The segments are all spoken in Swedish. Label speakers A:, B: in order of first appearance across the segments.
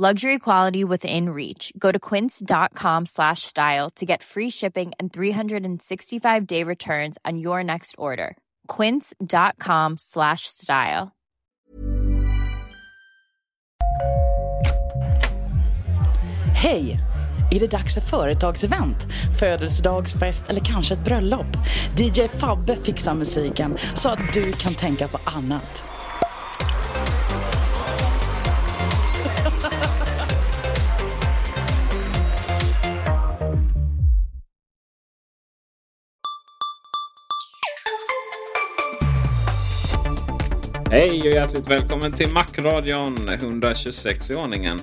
A: Luxury quality within reach. Go to quince.com slash style to get free shipping and 365 day returns on your next order. Quince.com slash style.
B: Hej! Är det dags för företagsevent, födelsedagsfest eller kanske ett bröllop? DJ Fabbe fixar musiken så att du kan tänka på annat.
C: Hej och hjärtligt välkommen till Macradion 126 i ordningen.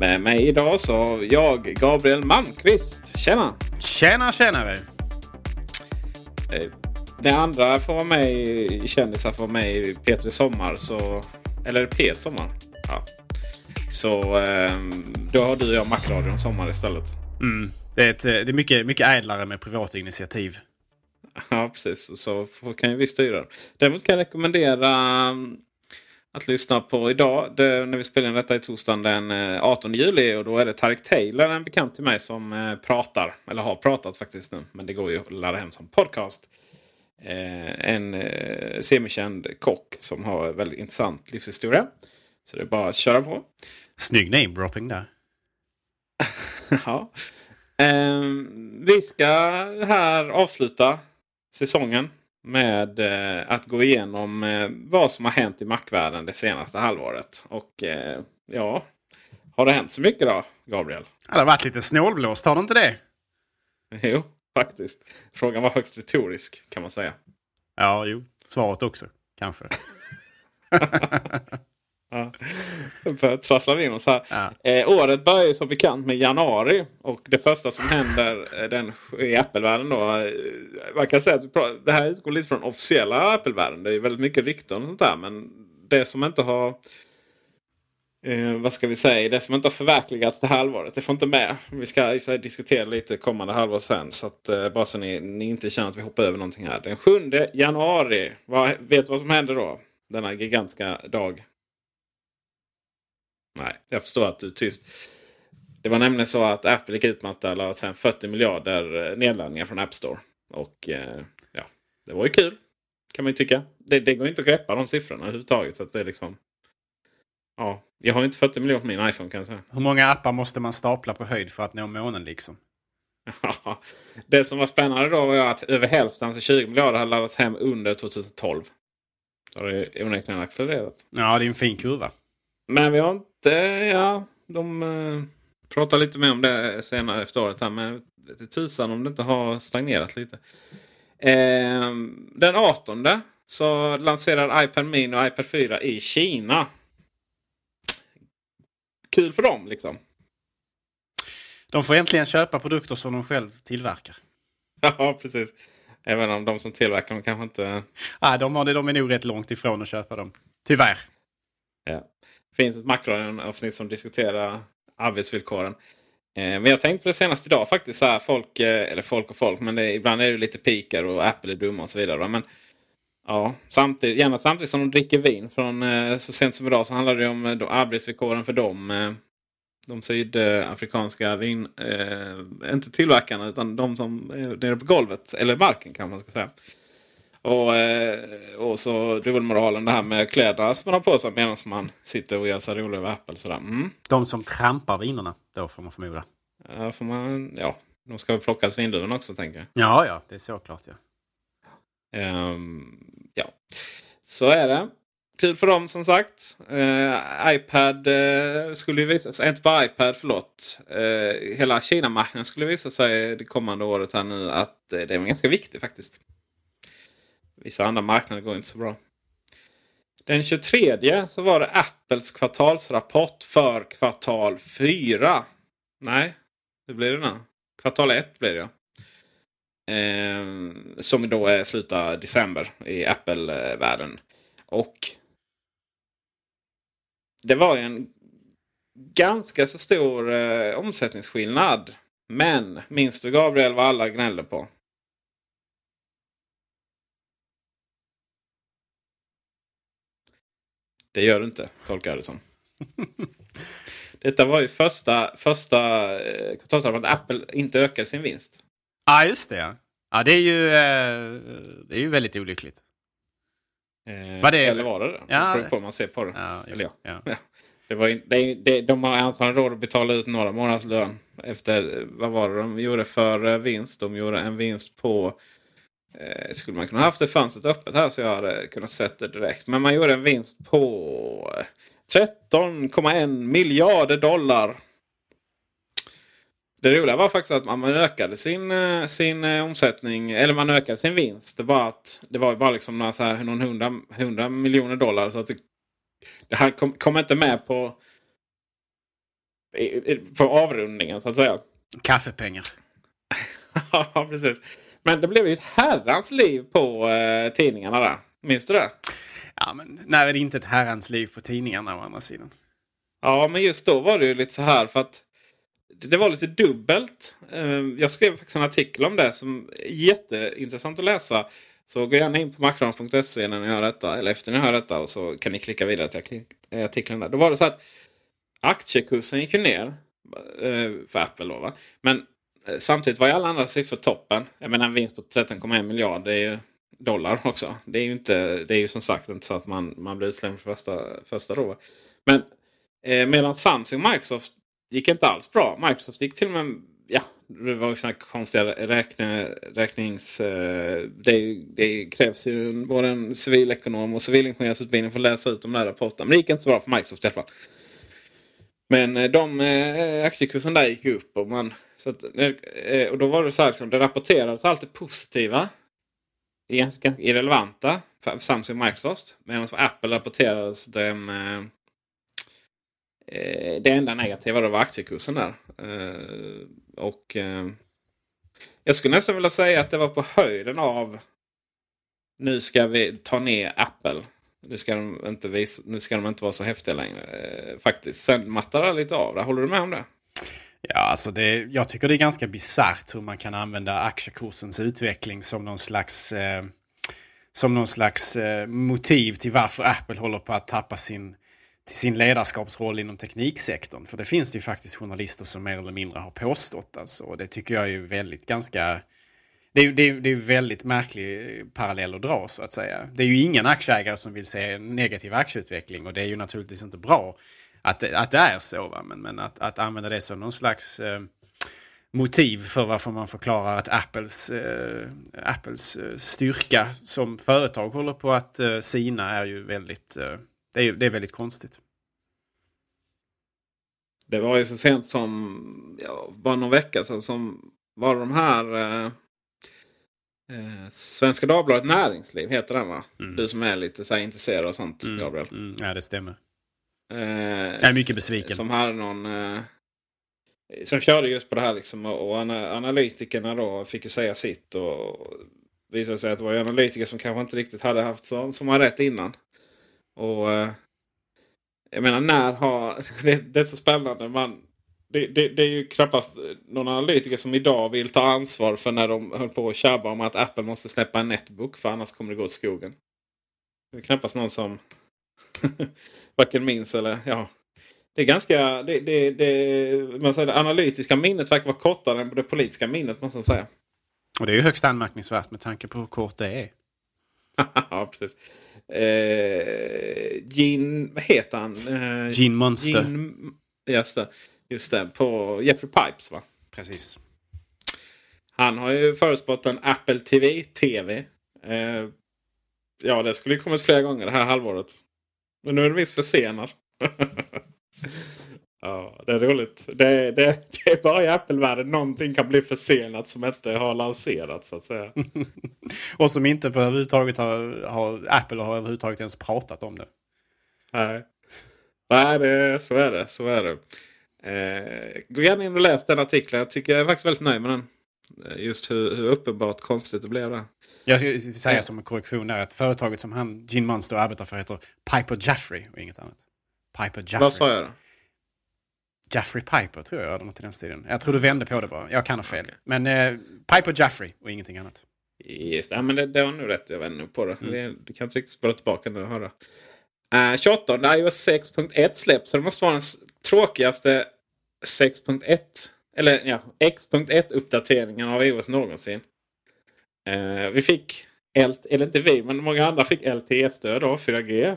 C: Med mig idag så har jag Gabriel Malmqvist. Tjena!
D: Tjena tjenare!
C: Eh, Det andra får vara med kändisar får vara med i P3 Sommar. Så, eller P1 Sommar. Ja. Så eh, då har du och jag Macradion Sommar istället.
D: Mm. Det är, ett, det är mycket, mycket ädlare med privata initiativ.
C: Ja, precis. Så kan ju vi styra. Däremot kan jag rekommendera mm, att lyssna på idag. Det, när vi spelar in detta i torsdagen den eh, 18 juli. Och då är det Tareq Taylor, en bekant till mig, som eh, pratar. Eller har pratat faktiskt nu. Men det går ju att ladda hem som podcast. Eh, en eh, semikänd kock som har en väldigt intressant livshistoria. Så det är bara att köra på.
D: Snygg namedropping där.
C: ja. Ehm, vi ska här avsluta säsongen med eh, att gå igenom eh, vad som har hänt i Mac-världen det senaste halvåret. Och eh, ja, har det hänt så mycket då, Gabriel?
D: Ja, det har varit lite snålblåst, har det inte det?
C: Jo, faktiskt. Frågan var högst retorisk kan man säga.
D: Ja, jo. Svaret också, kanske.
C: Ja. För att trassla vi in oss här.
D: Ja.
C: Eh, året börjar ju som bekant med januari. Och det första som händer eh, den, i Apple-världen då. Eh, man kan säga att det här utgår lite från officiella Apple-världen. Det är väldigt mycket rykten och sånt där. Men det som inte har... Eh, vad ska vi säga? Det som inte har förverkligats det här halvåret. Det får inte med. Vi ska diskutera lite kommande halvår sen. Så att, eh, bara så ni, ni inte känner att vi hoppar över någonting här. Den 7 januari. Vad, vet du vad som händer då? Denna gigantiska dag. Nej, jag förstår att du är tyst. Det var nämligen så att Apple gick ut med att det hade laddats hem 40 miljarder eh, nedladdningar från App Store. Och eh, ja, det var ju kul. Kan man ju tycka. Det, det går inte att greppa de siffrorna överhuvudtaget. Så det är liksom... Ja, jag har ju inte 40 miljoner på min iPhone kan jag säga.
D: Hur många appar måste man stapla på höjd för att nå månen liksom?
C: Ja, det som var spännande då var att över hälften, alltså 20 miljarder, hade laddats hem under 2012. Så har det onekligen accelererat.
D: Ja, det är en fin kurva.
C: Men vi har inte... Ja, de eh, pratar lite mer om det senare efter året. här. Men tusan om det inte har stagnerat lite. Eh, den 18 så lanserar iPad Mini och iPad 4 i Kina. Kul för dem liksom.
D: De får äntligen köpa produkter som de själv tillverkar.
C: Ja, precis. Även om de som tillverkar dem kanske inte...
D: Nej, de, har, det- de är nog rätt långt ifrån att köpa dem. Tyvärr.
C: Ja. Det finns ett Macradion-avsnitt som diskuterar arbetsvillkoren. Eh, men jag tänkte på det senast idag faktiskt. Så här, folk, eh, eller folk och folk, men det, ibland är det lite pikar och Apple är dumma och så vidare. va. Men ja, samtidigt, gärna samtidigt som de dricker vin. Från, eh, så sent som idag så handlar det om eh, då arbetsvillkoren för dem. Eh, de sydafrikanska vin, eh, inte tillverkarna utan de som är nere på golvet. Eller marken kan man ska säga. Och, eh, och så dubbelmoralen det här med kläderna som man har på sig medan man sitter och gör sig rolig över Apple. Sådär. Mm.
D: De som trampar vinerna, då får man förmoda.
C: Ja, får man, ja, de ska väl plockas vindruvorna också tänker jag.
D: Ja, ja, det är såklart ja.
C: Ehm, ja, så är det. Kul för dem som sagt. Eh, iPad eh, skulle visa sig, inte bara iPad, förlåt. Eh, hela Kina-marknaden skulle visa sig det kommande året här nu att eh, det är ganska viktigt faktiskt. Vissa andra marknader går inte så bra. Den 23 så var det Apples kvartalsrapport för kvartal 4. Nej, hur blir det nu? Kvartal 1 blir det ja. Eh, som då är slutar december i Apple-världen. Och det var ju en ganska så stor eh, omsättningsskillnad. Men minns du Gabriel vad alla gnällde på? Det gör du inte, tolkar jag det som. Detta var ju första, första eh, kvartalsrapporten att Apple inte ökade sin vinst.
D: Ja, just det ja. Det är ju, eh, det är ju väldigt olyckligt.
C: Eh,
D: Vad det
C: Eller var det det?
D: Ja.
C: Det beror på man ser på det.
D: Ja,
C: Eller ja.
D: ja.
C: Ja. Det var in, det, det, de har antagligen råd att betala ut några månaders lön. Efter, vad var det de gjorde för eh, vinst? De gjorde en vinst på... Eh, skulle man kunna haft det fönstret öppet här så jag hade kunnat sett det direkt. Men man gjorde en vinst på eh, 13,1 miljarder dollar. Det roliga var faktiskt att man ökade sin, eh, sin eh, omsättning, eller man ökade sin vinst. Det var, att, det var bara liksom några så här, någon hundra, hundra miljoner dollar. Så att det, det här kom, kom inte med på, på avrundningen så att säga.
D: Kaffepengar.
C: ja, precis. Men det blev ju ett herrans liv på eh, tidningarna där. Minns du det?
D: Ja, men när är det inte ett herrans liv på tidningarna å andra sidan?
C: Ja, men just då var det ju lite så här för att det var lite dubbelt. Eh, Jag skrev faktiskt en artikel om det som är jätteintressant att läsa. Så gå gärna in på macron.se när ni hör detta, eller efter ni hör detta och så kan ni klicka vidare till eh, artikeln där. Då var det så att aktiekursen gick ju ner eh, för Apple då. Va? Men Eh, samtidigt var ju alla andra siffror toppen. Jag menar en vinst på 13,1 miljarder är ju dollar också. Det är ju, inte, det är ju som sagt inte så att man, man blir utslängd för första, första då. Men Eh, medan Samsung och Microsoft gick inte alls bra. Microsoft gick till och med... Ja, det var ju sådana här konstiga räkne, räknings... Eh, det, det krävs ju både en civilekonom och civilingenjörsutbildning för att läsa ut de där rapporterna. Men det gick inte så bra för Microsoft i alla fall. Men eh, de eh, aktiekursen där gick ju upp. Och, man, så att, eh, eh och då var det så här, liksom, det rapporterades alltid positiva. Ganska irrelevanta för Samsung och Microsoft. Medan för Apple rapporterades de... Eh, Eh, det enda negativa då var aktiekursen där. Eh, och eh, jag skulle nästan vilja säga att det var på höjden av nu ska vi ta ner Apple. Nu ska de inte, visa, nu ska de inte vara så häftiga längre. Eh, faktiskt. Sen mattar det lite av det. Håller du med om det?
D: Ja, alltså det, jag tycker det är ganska bisarrt hur man kan använda aktiekursens utveckling som någon slags, eh, som någon slags eh, motiv till varför Apple håller på att tappa sin, till sin ledarskapsroll inom tekniksektorn. För det finns det ju faktiskt journalister som mer eller mindre har påstått. Alltså, och det tycker jag är ju väldigt ganska... Det är ju det är, det är väldigt märklig eh, parallell att dra så att säga. Det är ju ingen aktieägare som vill se en negativ aktieutveckling och det är ju naturligtvis inte bra att, det- att det är så. Va? Men, men att, att använda det som någon slags eh, motiv för varför man förklarar att Apples, eh, Apples eh, styrka som företag håller på att eh, sina är ju väldigt, eh, det är, det är väldigt konstigt.
C: Det var ju så sent som ja, bara någon vecka sedan som var de här eh, eh, Svenska Dagbladet Näringsliv heter den va? Du som är lite så här, intresserad av sånt Gabriel.
D: Mm, ja, det stämmer.
C: Eh,
D: Jag är mycket besviken.
C: Som hade någon... Eh, som körde just på det här liksom. Och, och ana, analytikerna då fick ju säga sitt. Och visade sig att det var analytiker som kanske inte riktigt hade haft som, som har rätt innan. Och eh, jag menar när har... Det, det är så spännande. Man, det, det, det är ju knappast någon analytiker som idag vill ta ansvar för när de höll på att tjabba om att Apple måste släppa en netbook för annars kommer det gå åt skogen. Det är knappast någon som varken minns eller ja. Det är ganska... Det, det, det, man säger, det analytiska minnet verkar vara kortare än det politiska minnet måste man säga.
D: Och det är ju högst anmärkningsvärt med tanke på hur kort det är.
C: ja, precis. Eh. Vad heter han? Eh,
D: Monster.
C: Gene, just, det, just det. På Jeffrey Pipes va?
D: Precis.
C: Han har ju förutspått en Apple TV. TV. Eh, ja, det skulle ju kommit flera gånger det här halvåret. Men nu är det visst försenad. ja, det är roligt. Det, det, det är bara i Apple-världen någonting kan bli försenat som inte har lanserats så att säga.
D: Och som inte på överhuvudtaget har, har Apple har överhuvudtaget ens pratat om det.
C: Nej, Nej det, så är det. Så är det. Eh, gå gärna in och läs den artikeln. Jag tycker jag är faktiskt väldigt nöjd med den. Eh, Just hur, hur uppenbart konstigt det blev där.
D: Jag ska säga som en korrektion där att företaget som han, Gene Monster arbetar för heter Piper Jaffrey och inget annat. Piper Jaffrey.
C: Vad sa jag då?
D: Jaffrey Piper tror jag, eller något i den stilen. Jag tror du vände på det bara. Jag kan ha fel. Men eh, Piper Jaffrey och ingenting annat.
C: Just, ja, men det, det har nu rätt. Jag vänder nog på det. Vi, du kan inte riktigt spela tillbaka nu och höra. Uh, 28 iOS 6.1 släpps. Så det måste vara den s- tråkigaste 6.1 eller ja, X.1 uppdateringen av iOS någonsin. Eh, vi fick, LT, eller inte vi, men många andra fick LTE-stöd då, 4G.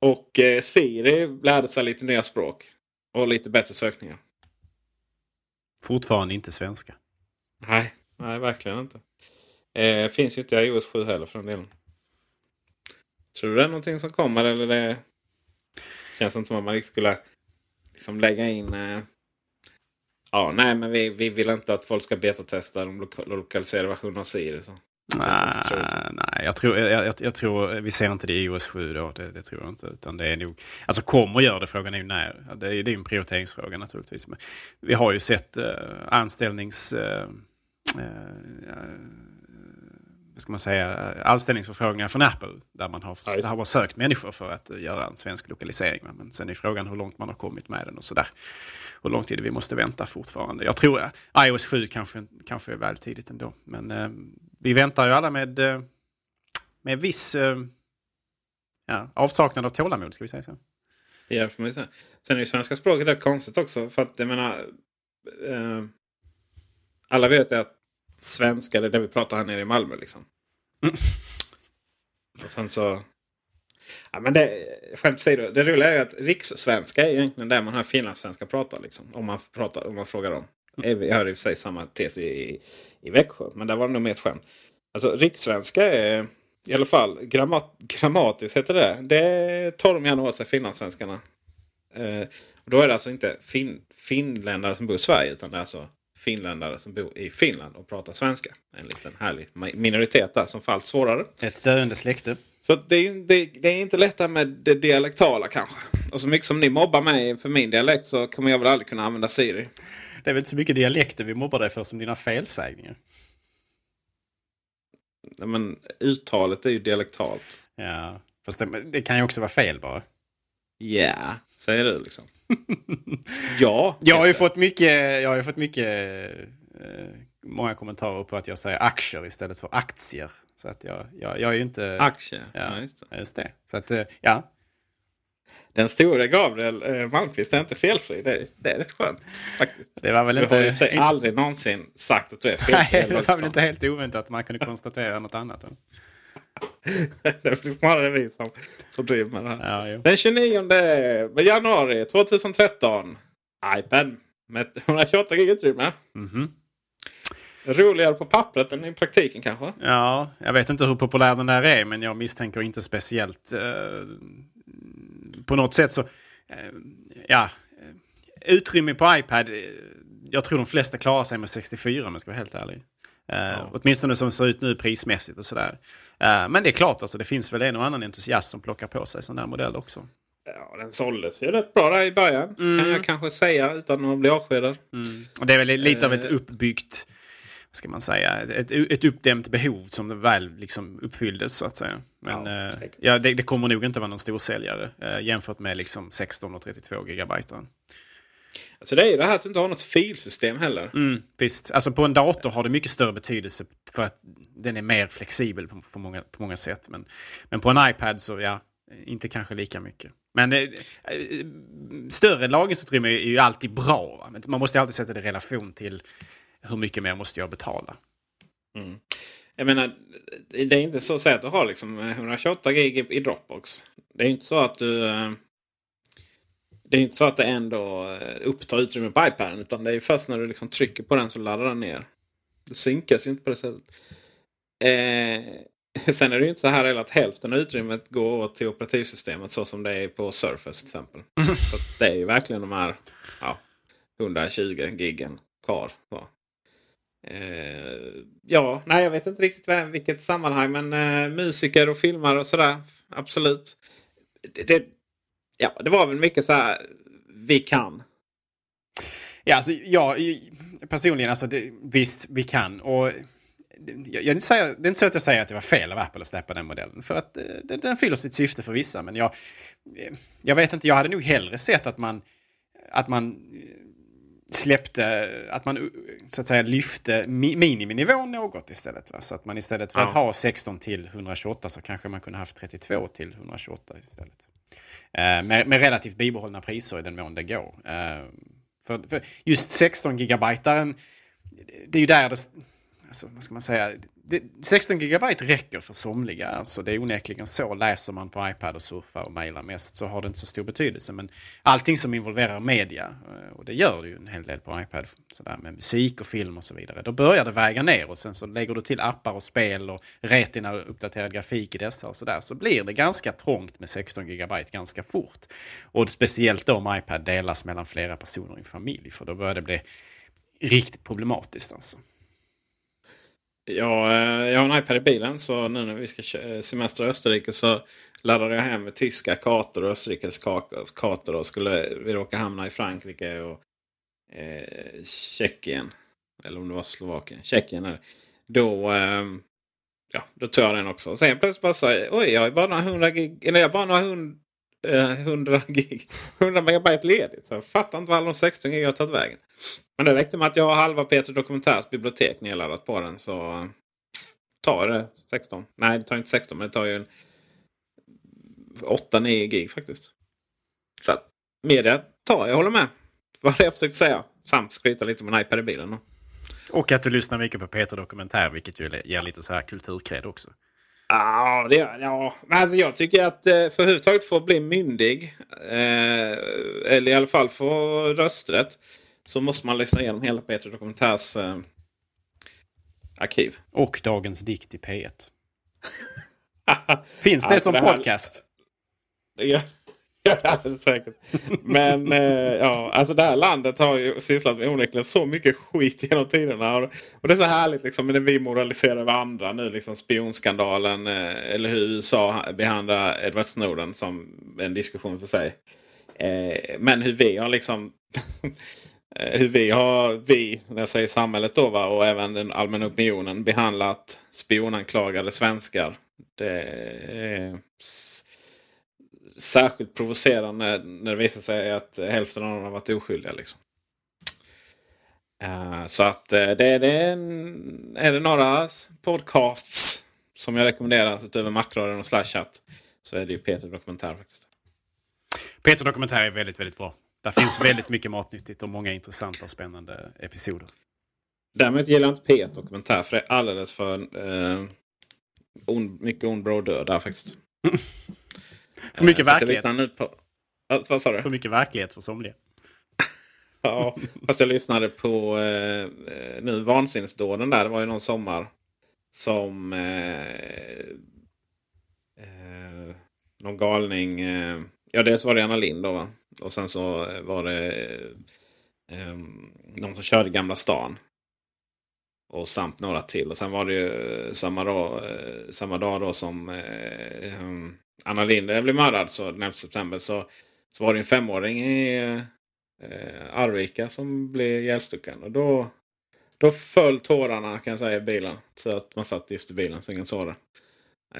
C: Och eh, Siri lärde sig lite nya språk. Och lite bättre sökningar.
D: Fortfarande inte svenska.
C: Nej, nej verkligen inte. Eh, finns ju inte i iOS 7 heller för den delen. Tror du det är någonting som kommer eller det känns inte som att man riktigt skulle liksom lägga in... Eh, ja, nej men vi, vi vill inte att folk ska betatesta de loka lokaliserade versionerna av Siri. Så. Så.
D: Nej, jag, tror, jag, jag, jag tror vi ser inte det i OS 7 då. Det, det tror jag inte. Utan det är nog, alltså kommer gör det, frågan är ju när. Det är, det är en prioriteringsfråga naturligtvis. Men vi har ju sett eh, anställnings... Eh, eh ska man säga, anställningsförfrågningar från Apple. Där man har,
C: Ja,
D: har sökt människor för att eh, göra en svensk lokalisering. Men sen är frågan hur långt man har kommit med den och sådär. Hur lång tid vi måste vänta fortfarande. Jag tror att iOS 7 kanske, kanske är väl tidigt ändå. Men eh, vi väntar ju alla med, eh, med viss eh, ja, avsaknad av tålamod, ska vi säga så.
C: Ja, får man säga. Sen är ju svenska språket rätt konstigt också. För att jag menar... Eh, alla vet att svenska det är det vi pratar här nere i Malmö. Liksom. Och sen så... Ja, men det, skämt åsido, det roliga är ju att rikssvenska är egentligen det man hör finlandssvenska prata. Liksom, om, man pratar, om man frågar dem. Jag hörde i och för sig samma tes i, i Växjö. Men där var det nog mer ett skämt. Alltså rikssvenska är i alla fall grammat, grammatiskt heter det. Det tar de gärna åt sig finlandssvenskarna. Eh, och då är det alltså inte fin, finländare som bor i Sverige utan det är alltså finländare som bor i Finland och pratar svenska. En liten härlig minoritet där som får allt svårare.
D: Ett döende släkte.
C: Så det är, det, det är inte lättare med det dialektala kanske. Och så mycket som ni mobbar mig för min dialekt så kommer jag väl aldrig kunna använda Siri.
D: Det är väl inte så mycket dialekter vi mobbar dig för som dina felsägningar.
C: Nej, Men uttalet är ju dialektalt.
D: Ja, fast det, det kan ju också vara fel bara.
C: Ja, säger du liksom. ja.
D: Jag har ju fått mycket, jag har fått mycket eh, många kommentarer på att jag säger aktier istället för aktier. Så att jag, jag, jag är ju inte...
C: Aktier. Ja.
D: Ja,
C: just det.
D: just det. Så att, eh, ja.
C: Den stora Gabriel eh, Malmqvist är inte felfri. Det är, det är rätt skönt faktiskt.
D: Det var väl
C: Du
D: inte...
C: har ju sig aldrig någonsin sagt att du är felfri.
D: Nej, det var väl
C: vad
D: inte helt oväntat att man kunde konstatera något annat. än-
C: det är snarare vi som, som driver med det här.
D: Ja.
C: Den 29 januari 2013. iPad med 128 gig utrymme.
D: Mhm.
C: Roligare på pappret än i praktiken kanske.
D: Ja, jag vet inte hur populär den där är, men jag misstänker inte speciellt. Eh, på något sätt så, eh, ja, eh, utrymme på iPad. Eh, jag tror de flesta klarar sig med 64 om jag ska vara helt ärlig. Eh, Åtminstone som det ser ut nu prismässigt och sådär. Eh, men det är klart, alltså, det finns väl en och annan entusiast som plockar på sig sån där modell också.
C: Ja, den såldes ju rätt bra där i början. Kan jag kanske säga utan att bli avskedad.
D: Och det är väl lite av ett uppbyggt, vad ska man säga, ett, ett uppdämt behov som väl liksom uppfylldes så att säga. Men
C: Ja,
D: eh, ja, det, det kommer nog inte vara någon storsäljare eh, jämfört med liksom 16 och 32 gigabyte.
C: Så det är ju det här att du inte har något filsystem heller.
D: Mm, visst, alltså på en dator har det mycket större betydelse för att den är mer flexibel på, på, många, på många sätt. Men, men på en iPad så ja, inte kanske lika mycket. Men eh, större lagringsutrymme är ju alltid bra. Va? Man måste alltid sätta det i relation till hur mycket mer måste jag betala.
C: Mm. Jag menar, det är inte så att säga att du har liksom 128 gig i Dropbox. Det är inte så att du... Det är inte så att det ändå eh, upptar utrymme på iPaden. Utan det är först när du liksom trycker på den så laddar den ner. Det synkas ju inte på det sättet. Eh, sen är det ju inte så här att hälften av utrymmet går åt till operativsystemet så som det är på Surface till exempel. Så det är ju verkligen de här ja, 120 gigen kvar. Så. Eh, ja, nej jag vet inte riktigt vilket sammanhang men eh, musiker och filmare och sådär. Absolut. Det, det, ja, det var väl mycket så här vi kan.
D: Ja, alltså, ja personligen, alltså, det, visst vi kan. Och jag, jag det är inte så att jag säger att det var fel av Apple att släppa den modellen. För att den, den fyller sitt syfte för vissa. Men jag, jag vet inte, jag hade nog hellre sett att man, att man släppte, att man så att säga lyfte miniminivån något istället. Va? Så att man istället för ja. att ha 16 till 128 så kanske man kunde haft 32 till 128 istället. Eh, med, med, relativt bibehållna priser i den mån det går. Eh, för, för, just 16 gigabyte det är ju där det, alltså, vad ska man säga, 16 gigabyte räcker för somliga. Alltså det är onekligen så. Läser man på iPad och surfar och mejlar mest så har det inte så stor betydelse. Men allting som involverar media, eh, och det gör det ju en hel del på iPad, sådär med musik och film och så vidare. Då börjar det väga ner och sen så lägger du till appar och spel och retina och uppdaterad grafik i dessa och sådär. Så blir det ganska trångt med 16 gigabyte ganska fort. Och speciellt då om iPad delas mellan flera personer i en familj. För då börjar det bli riktigt problematiskt alltså.
C: Ja, eh, jag har en iPad i bilen så nu när vi ska semestra i Österrike så laddade jag hem tyska kartor och Österrikes kartor. Och skulle vi råka hamna i Frankrike och eh, Tjeckien. Eller om det var Slovakien. Tjeckien är det. Då, eh, ja, då tog jag den också. Och sen plötsligt bara så oj jag har bara några hundra gig. Eller jag bara några hund, eh, 100 gig. 100 megabyte ledigt. Så jag fattar inte var alla de 16 gig har tagit vägen. Men det räckte med att jag har halva Peter Dokumentärs bibliotek nedladdat på den så eh, tar det 16. Nej, det tar inte 16 men det tar ju 8-9 gig faktiskt. Så att media tar jag håller med. Vad det jag försökte säga. Samt skryta lite med en iPad i bilen.
D: Och att du lyssnar mycket på Peter Dokumentär vilket ju ger lite så här kulturkred också.
C: Ja, det gör ja. alltså jag tycker att eh, för överhuvudtaget få bli myndig. Eh, eller i alla fall få rösträtt så måste man lyssna igenom hela Peter Dokumentärs eh, arkiv.
D: Och Dagens dikt i P1. Finns det alltså som det här, podcast?
C: Det är säkert. Men eh, ja, alltså det här landet har ju sysslat med onekligen så mycket skit genom tiderna. Och, och det är så härligt liksom när vi moraliserar över andra nu. Liksom spionskandalen eh, eller hur USA behandlar Edward Snowden som en diskussion för sig. Eh, men hur vi har liksom eh, hur vi har, vi, när jag säger samhället då va, och även den allmänna opinionen behandlat spionanklagade svenskar. Det är särskilt provocerande när det visar sig att hälften av dem har varit oskyldiga. Liksom. Uh, så att uh, det, det är, en, är det några podcasts som jag rekommenderar utöver Macradion och Slashat så är det ju Peter Dokumentär faktiskt.
D: Peter Dokumentär är väldigt, väldigt bra. Där finns väldigt mycket matnyttigt och många intressanta och spännande episoder.
C: Däremot gillar jag inte P1 Dokumentär för det är alldeles för eh, on, mycket ond bro död där faktiskt.
D: för mycket eh, verklighet.
C: Nu på, vad sa du?
D: För mycket verklighet för somliga.
C: ja, fast jag lyssnade på eh, nu Vansinnesdåden där. Det var ju någon sommar som eh, eh, någon galning. Eh, ja, dels var det Anna Lind då va? Och sen så var det eh, de som körde Gamla stan. Och samt några till. Och sen var det ju samma dag, eh, samma dag då som eh, Anna Linde blev mördad, så den 11 september, så, så var det en femåring i eh, Arvika som blev ihjälstucken. Och då, då föll tårarna kan jag säga i bilen. Så att man satt just i bilen så ingen såg det.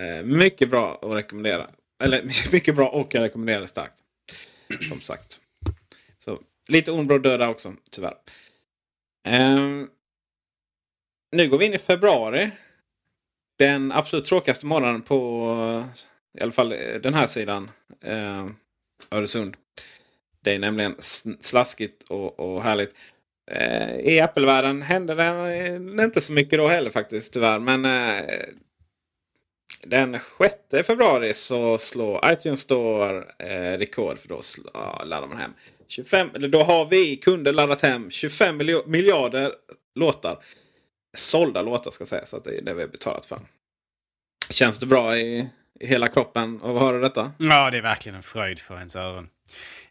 C: Eh, mycket bra att rekommendera. Eller mycket bra och jag rekommenderar det starkt. Som sagt. Så Lite Ornbro döda också, tyvärr. Eh, nu går vi in i februari. Den absolut tråkigaste månaden på i alla fall eh, den här sidan eh, Öresund. Det är nämligen slaskigt och, och härligt. Eh, I Apple-världen händer det eh, inte så mycket då heller faktiskt tyvärr. Men eh, den 6 februari så slår iTunes Store eh, rekord. För då laddar man hem 25, eller då har vi kunder laddat hem 25 miljarder låtar. Sålda låtar ska sägas. Så att det är det vi har betalat för. Känns det bra i, i hela kroppen att höra detta?
D: Ja, det är verkligen en fröjd för ens öron.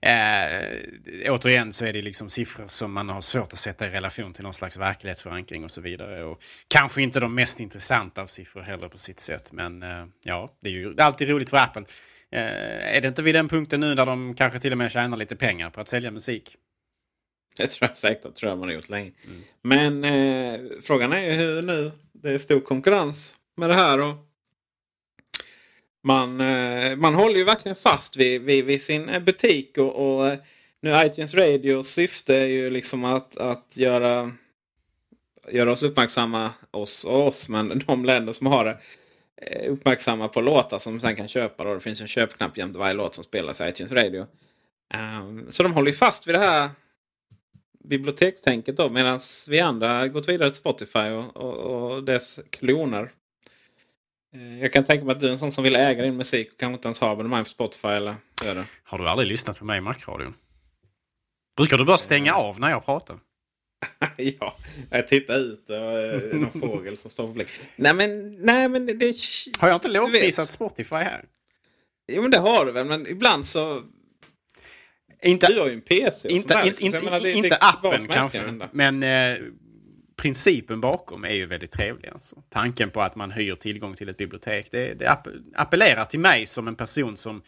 D: Eh, återigen så är det liksom siffror som man har svårt att sätta i relation till någon slags verklighetsförankring och så vidare. Och kanske inte de mest intressanta av siffror heller på sitt sätt. Men eh, ja, det är ju alltid roligt för Apple. Eh, är det inte vid den punkten nu där de kanske till och med tjänar lite pengar på att sälja musik?
C: Det tror jag säkert att tror jag man har gjort länge. Mm. Men eh, frågan är ju hur nu det är stor konkurrens med det här. Och man, eh, man håller ju verkligen fast vid, vid, vid sin eh, butik. Och, och, eh, nu iTunes Radios syfte är ju liksom att, att göra, göra oss uppmärksamma, oss och oss, men de länder som har det uppmärksamma på låtar som sen kan köpa. Då. Det finns en köpknapp jämte varje låt som spelas i iTunes Radio. Um, så de håller ju fast vid det här bibliotekstänket då medan vi andra gått vidare till Spotify och, och, och dess kloner. Eh, jag kan tänka mig att du är en sån som vill äga din musik och kanske inte ens ha abonnemang på Spotify eller det.
D: Har du aldrig lyssnat på mig i Macradion? Brukar du bara stänga av när jag pratar?
C: ja, jag tittar ut och är någon fågel som står på blick. Nej men, nej men det...
D: Har jag inte lovprisat Spotify här?
C: Jo men det har du väl, men ibland så...
D: Inte,
C: du har ju en PC.
D: Och inte, inte, inte, menar, det, inte det, appen kanske. Men eh, principen bakom är ju väldigt trevlig. Alltså. Tanken på att man hyr tillgång till ett bibliotek. Det, det appellerar till mig som en person som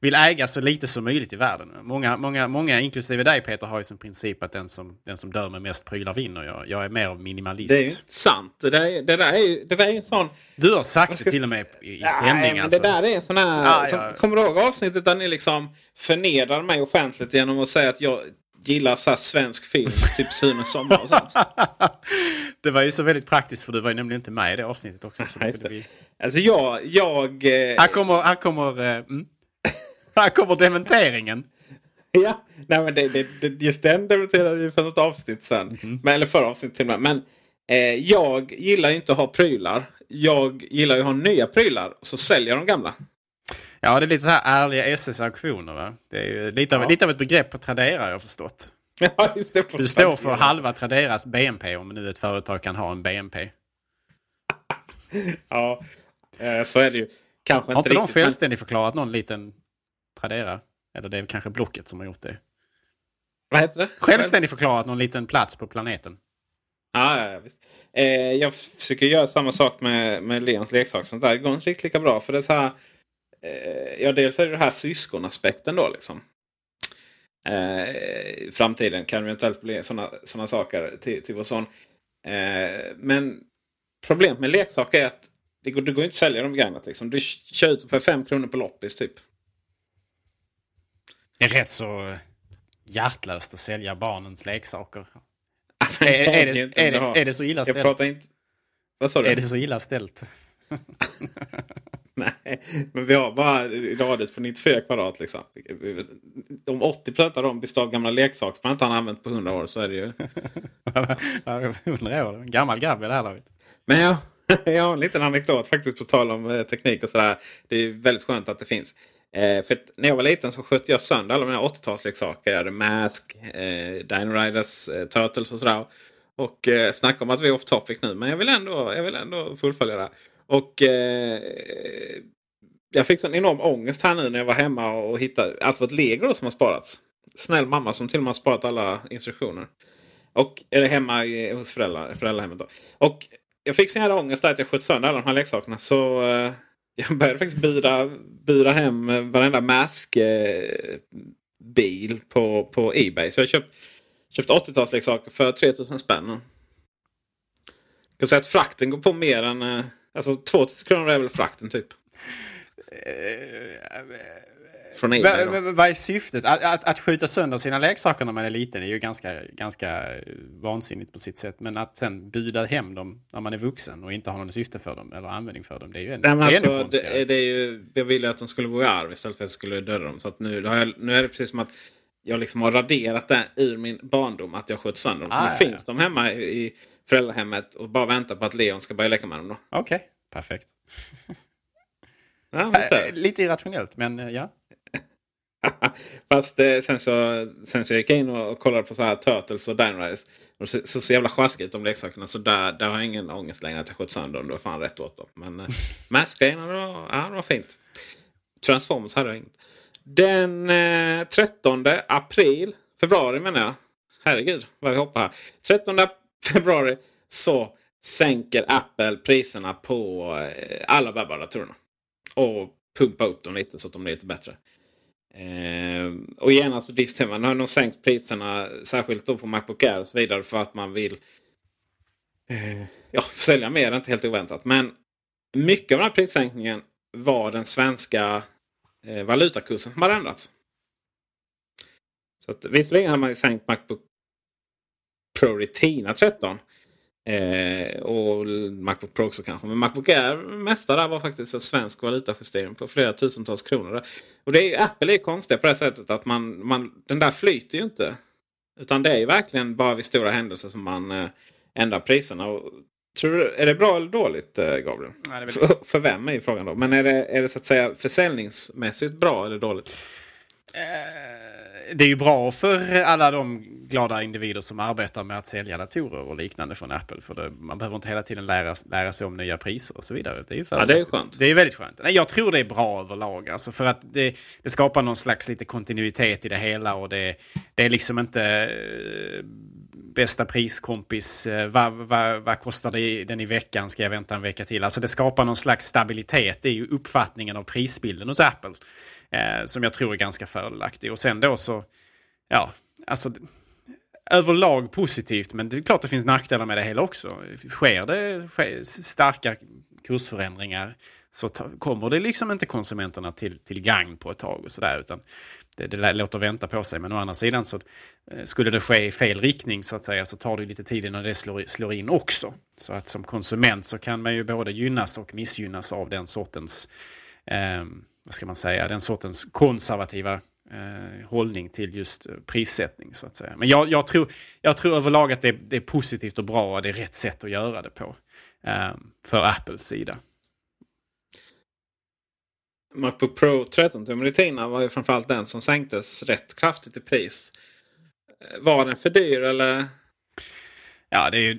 D: vill äga så lite som möjligt i världen. Många, många, många inklusive dig Peter, har ju som princip att den som, den som dör med mest prylar vinner. Jag, jag är mer av minimalist.
C: Det är inte sant. Det där, det där, är, det där är en sån...
D: Du har sagt ska... det till och med i, i sändning. Nej,
C: alltså. det där är en sån här... Ah, som, ja. Kommer du ihåg avsnittet där ni liksom förnedrar mig offentligt genom att säga att jag gillar så svensk film, typ Sunes sommar och sånt.
D: det var ju så väldigt praktiskt för du var ju nämligen inte med i det avsnittet också. Så
C: det. Vi... Alltså jag... jag eh...
D: Här kommer... Här kommer, eh, mm. här kommer dementeringen.
C: ja, nej men det, det, det, just den dementerade vi för något avsnitt sen. Mm. Men, eller förra avsnittet till och med. Men eh, jag gillar ju inte att ha prylar. Jag gillar ju att ha nya prylar och så säljer jag de gamla.
D: Ja, det är lite så här ärliga SS-auktioner. Va? Det är ju lite av, ja. lite av ett begrepp på Tradera har jag förstått.
C: Ja, just det,
D: du står för halva Traderas BNP om nu ett företag kan ha en BNP.
C: ja, eh, så är det ju. Kanske
D: har inte, inte de självständigt men... förklarat någon liten Tradera? Eller det är kanske Blocket som har gjort det.
C: Vad heter det?
D: Självständigt förklarat någon liten plats på planeten.
C: Ja, ja, visst. Eh, jag försöker göra samma sak med, med Leons leksak. Sånt där det går inte riktigt lika bra. För det är så här, ja, dels är det den här syskonaspekten då liksom. Eh, framtiden kan det eventuellt bli sådana såna saker till, till vår son. Eh, men problemet med leksaker är att det går, det går inte att sälja dem begagnat. Liksom. Du kör ut för 5 kronor på loppis typ.
D: Det är rätt så hjärtlöst att sälja barnens leksaker. är, är, det, är, det, är det så illa ställt? Jag pratar inte... Vad sa du? Är det så illa ställt?
C: Nej, men vi har bara radhus på 94 kvadrat. Liksom. Om 80 procent av dem består av gamla leksaker som man inte har använt på 100 år så är det ju...
D: 100 år? En gammal grabb i det här laget.
C: Men jag, jag har en liten anekdot faktiskt på tal om eh, teknik och sådär. Det är väldigt skönt att det finns. Eh, för när jag var liten så sköt jag sönder alla mina 80-talsleksaker. Jag hade Mask, eh, Dino Riders, eh, Turtles och sådär. Och eh, snacka om att vi är off topic nu. Men jag vill ändå, jag vill ändå fullfölja det. Och eh, jag fick sån enorm ångest här nu när jag var hemma och hittade allt vårt lego då som har sparats. Snäll mamma som till och med har sparat alla instruktioner. Och, eller hemma i, hos föräldrar, föräldrahemmet. Då. Och jag fick sån här ångest där att jag sköt sönder alla de här leksakerna. Så eh, jag började faktiskt bura, bura hem varenda maskbil eh, på, på Ebay. Så jag köpt, köpt 80-talsleksaker för 3000 spänn. Jag kan säga att frakten går på mer än... Eh, Eh, alltså 2000 kronor är väl frakten typ. från. Då.
D: Vad är syftet? Att, att, att skjuta sönder sina leksaker när man är liten är ju ganska, ganska vansinnigt på sitt sätt. Men att sen buda hem dem när man är vuxen och inte har någon syfte för dem eller användning för dem, det är ju ännu,
C: Nej, alltså,
D: ännu konstigare.
C: det, det är ju, Jag ville att de skulle gå i arv istället för att jag skulle döda dem. Så att nu, nu är det precis som att jag liksom har raderat det ur min barndom att jag sköt sönder dem. Så
D: Ah,
C: nu
D: ja,
C: finns de hemma i, föräldrahemmet och bara väntar på att Leon ska börja leka med dem.
D: Okej, perfekt.
C: Ja.
D: Äh, lite irrationellt, men eh, ja.
C: Fast eh, sen, så, sen så gick jag in och, kollade på så här Turtles och Dino Riders. Och så, så, så jävla sjaskigt de leksakerna. Så där, där har jag ingen ångest längre att jag sköt sönder dem. Det var fan rätt åt dem. Men eh, Mask-grejerna, ja, det var fint. Transformers hade jag inget. Den eh, 13 april, februari menar jag. Herregud vad vi hoppar här. 13 februari så sänker Apple priserna på eh, alla bärbara datorerna. Och pumpar upp dem lite så att de blir lite bättre. Eh, och genast så diskuterar man. Nu har de sänkt priserna särskilt då på Macbook Air och så vidare för att man vill eh, ja, sälja mer. Inte helt oväntat. Men mycket av den här prissänkningen var den svenska eh, valutakursen som hade ändrats. Så att, visserligen hade man ju sänkt Macbook Pro Retina 13. Eh, och Macbook Pro också kanske. Men Macbook Air, mesta där var faktiskt en svensk valutajustering på flera tusentals kronor. Och det är ju, Apple är konstiga på det sättet att man, man, den där flyter ju inte. Utan det är ju verkligen bara vid stora händelser som man eh, ändrar priserna. Och, tror du, är det bra eller dåligt eh, Gabriel?
D: Nej, väl-
C: För, för vem är frågan då? Men är det, är det så att säga försäljningsmässigt bra eller dåligt?
D: det är ju bra för alla de glada individer som arbetar med att sälja datorer och liknande från Apple. För det, man behöver inte hela tiden lära, lära sig om nya priser och så vidare. Det är ju
C: Ja, det är ju skönt.
D: Det är väldigt skönt. Nej, jag tror det är bra överlag. Alltså för att det, det skapar någon slags lite kontinuitet i det hela. Och det, det är liksom inte eh, bästa priskompis. Eh, vad, vad, vad kostar det, den i veckan? Ska jag vänta en vecka till? Alltså det skapar någon slags stabilitet. i uppfattningen av prisbilden hos Apple. Eh, som jag tror är ganska fördelaktig. Och sen då så, ja, alltså överlag positivt, men det är klart det finns nackdelar med det hela också. Sker det sker starka kursförändringar så ta, kommer det liksom inte konsumenterna till, till gagn på ett tag och sådär. Utan det, det låter vänta på sig. Men å andra sidan så eh, skulle det ske i fel riktning så att säga så tar det lite tid innan det slår, slår in också. Så att som konsument så kan man ju både gynnas och missgynnas av den sortens eh, vad ska man säga, den sortens konservativa eh, hållning till just eh, prissättning. så att säga. Men jag, jag, tror, jag tror överlag att det, det är positivt och bra och det är rätt sätt att göra det på. Eh, för Apples sida.
C: Macbook Pro 13 tum Retina var ju framförallt den som sänktes rätt kraftigt i pris. Var den för dyr eller?
D: Ja, det är, ju-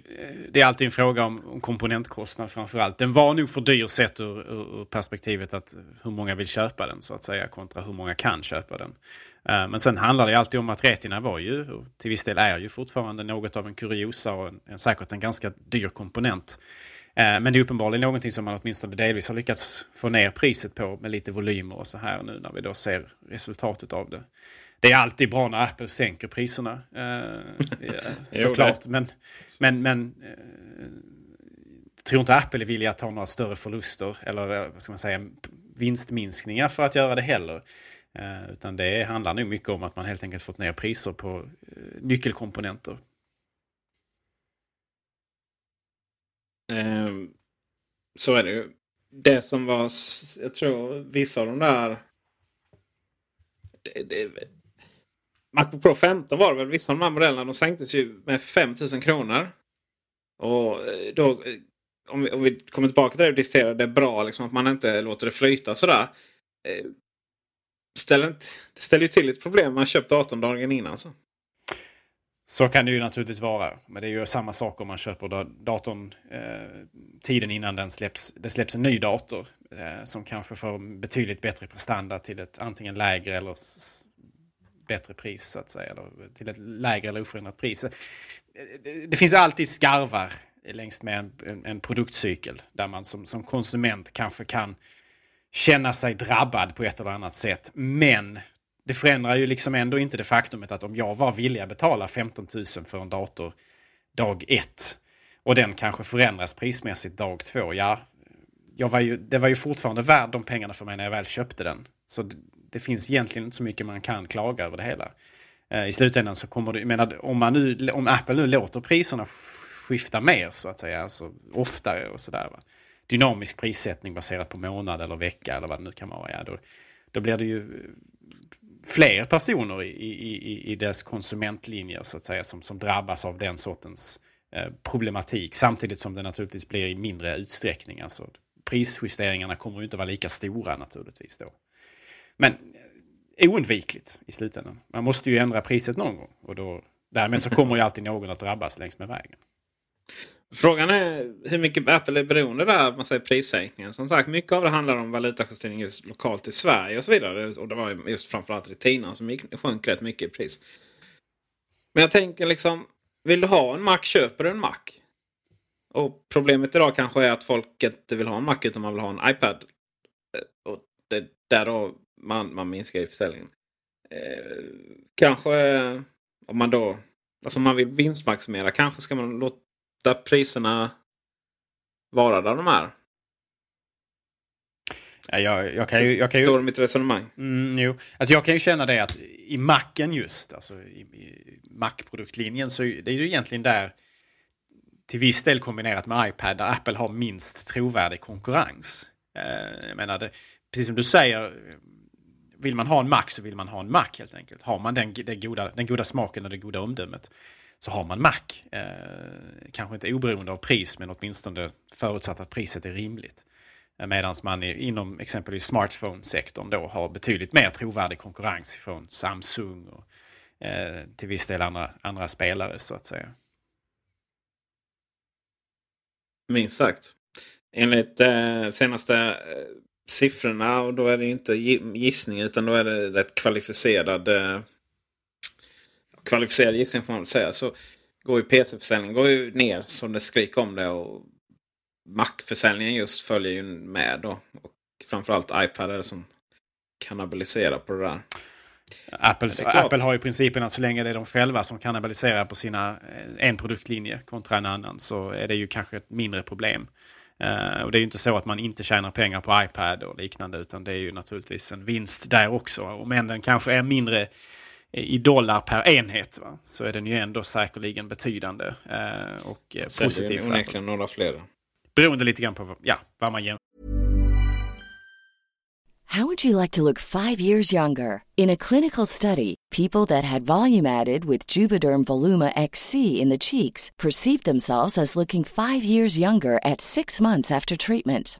D: det är alltid en fråga om, om komponentkostnad framförallt. Den var nog för dyr sett ur, ur, perspektivet att hur många vill köpa den så att säga kontra hur många kan köpa den. Eh, men sen handlar det alltid om att Retina var ju, och till viss del är ju fortfarande något av en kuriosa och en, en, säkert en ganska dyr komponent. Eh, Men det är uppenbarligen någonting som man åtminstone delvis har lyckats få ner priset på med lite volymer och så här nu när vi då ser resultatet av det. Det är alltid bra när Apple sänker priserna. Eh,
C: Jo,
D: såklart. Men, men, men eh, jag tror inte Apple är villiga att ta några större förluster eller eh, vad ska man säga, vinstminskningar för att göra det heller. Eh, utan det handlar nog mycket om att man helt enkelt fått ner priser på eh, nyckelkomponenter.
C: Eh, så är det ju. Det som var, jag tror vissa av de där... Det, det, Macbook Pro 15 var det väl. Vissa av de här modellerna de sänktes ju med 5000 kronor. Och eh, då, eh, om vi, om vi kommer tillbaka till det och diskuterar det är bra liksom, att man inte låter det flyta sådär. Eh, ställer, det ställer ju till ett problem man köpt datorn dagen innan. Så.
D: Så kan det ju naturligtvis vara. Men det är ju samma sak om man köper datorn eh, tiden innan den släpps, det släpps en ny dator. Eh, som kanske får betydligt bättre prestanda till ett antingen lägre eller bättre pris så att säga. Eller till ett lägre eller oförändrat pris. Eh, det, det finns alltid skarvar längs med en, en, en produktcykel. Där man som, som konsument kanske kan känna sig drabbad på ett eller annat sätt. Men det förändrar ju liksom ändå inte det faktumet att om jag var villig att betala 15 000 för en dator dag ett och den kanske förändras prismässigt dag två, ja, jag var ju, det var ju fortfarande värd de pengarna för mig när jag väl köpte den. Så det, det finns egentligen inte så mycket man kan klaga över det hela. Eh, I slutändan så kommer det, jag menar, om, man nu, om Apple nu låter priserna skifta mer så att säga, alltså oftare och sådär. Va? Dynamisk prissättning baserat på månad eller vecka eller vad det nu kan vara. Ja, då, då blir det ju fler personer i, i, i, dess konsumentlinjer så att säga som, som drabbas av den sortens eh, problematik. Samtidigt som det naturligtvis blir i mindre utsträckning. Alltså, prisjusteringarna kommer ju inte vara lika stora naturligtvis då. Men eh, oundvikligt i slutändan. Man måste ju ändra priset någon gång. Och då, därmed så kommer ju alltid någon att drabbas längs med vägen.
C: Frågan är hur mycket Apple är beroende där man säger prissänkningen. Som sagt, mycket av det handlar om valutajustering just lokalt i Sverige och så vidare. Och det var just framförallt Retina som gick, sjönk rätt mycket i pris. Men jag tänker liksom, vill du ha en Mac, köper du en Mac. Och problemet idag kanske är att folk inte vill ha en Mac utan man vill ha en iPad. Och det är där då man, man minskar i försäljningen. Eh, kanske om man då, alltså om man vill vinstmaximera, kanske ska man låta låta priserna vara där de är.
D: Ja, jag, jag, kan ju... Jag kan ju
C: du mitt resonemang?
D: Mm, jo. Alltså jag kan ju känna det att i Macen just, alltså i, i Mac-produktlinjen, så det är ju egentligen där till viss del kombinerat med iPad där Apple har minst trovärdig konkurrens. Eh, jag menar, det, precis som du säger, vill man ha en Mac så vill man ha en Mac helt enkelt. Har man den, den, goda, den goda smaken och det goda omdömet så har man Mac. Eh, kanske inte oberoende av pris men åtminstone förutsatt att priset är rimligt. Eh, Medan man inom exempelvis smartphone-sektorn då har betydligt mer trovärdig konkurrens från Samsung och eh, till viss del andra, andra spelare så att säga.
C: Minst sagt. Enligt eh, senaste eh, siffrorna och då är det inte gissning utan då är det rätt kvalificerad eh, kvalificerad gissning får man väl säga. Så går ju PC-försäljningen ner som det skriker om det. Och Mac-försäljningen just följer ju med då. Och framförallt iPad är det som kannibaliserar på det där.
D: Apples, Apple har ju principen att så länge det är de själva som kannibaliserar på sina eh, en produktlinje kontra en annan så är det ju kanske ett mindre problem. Uh, och det är ju inte så att man inte tjänar pengar på iPad och liknande utan det är ju naturligtvis en vinst där också. Om än den kanske är mindre i dollar per enhet va? så är den ju ändå säkerligen betydande eh, och eh,
C: Sen positiv. Sen onekligen några fler.
D: Beroende lite grann på ja, vad man jämför.
E: How would you like to look five years younger? In a clinical study, people that had volume added with Juvederm Voluma XC in the cheeks perceived themselves as looking five years younger at six months after treatment.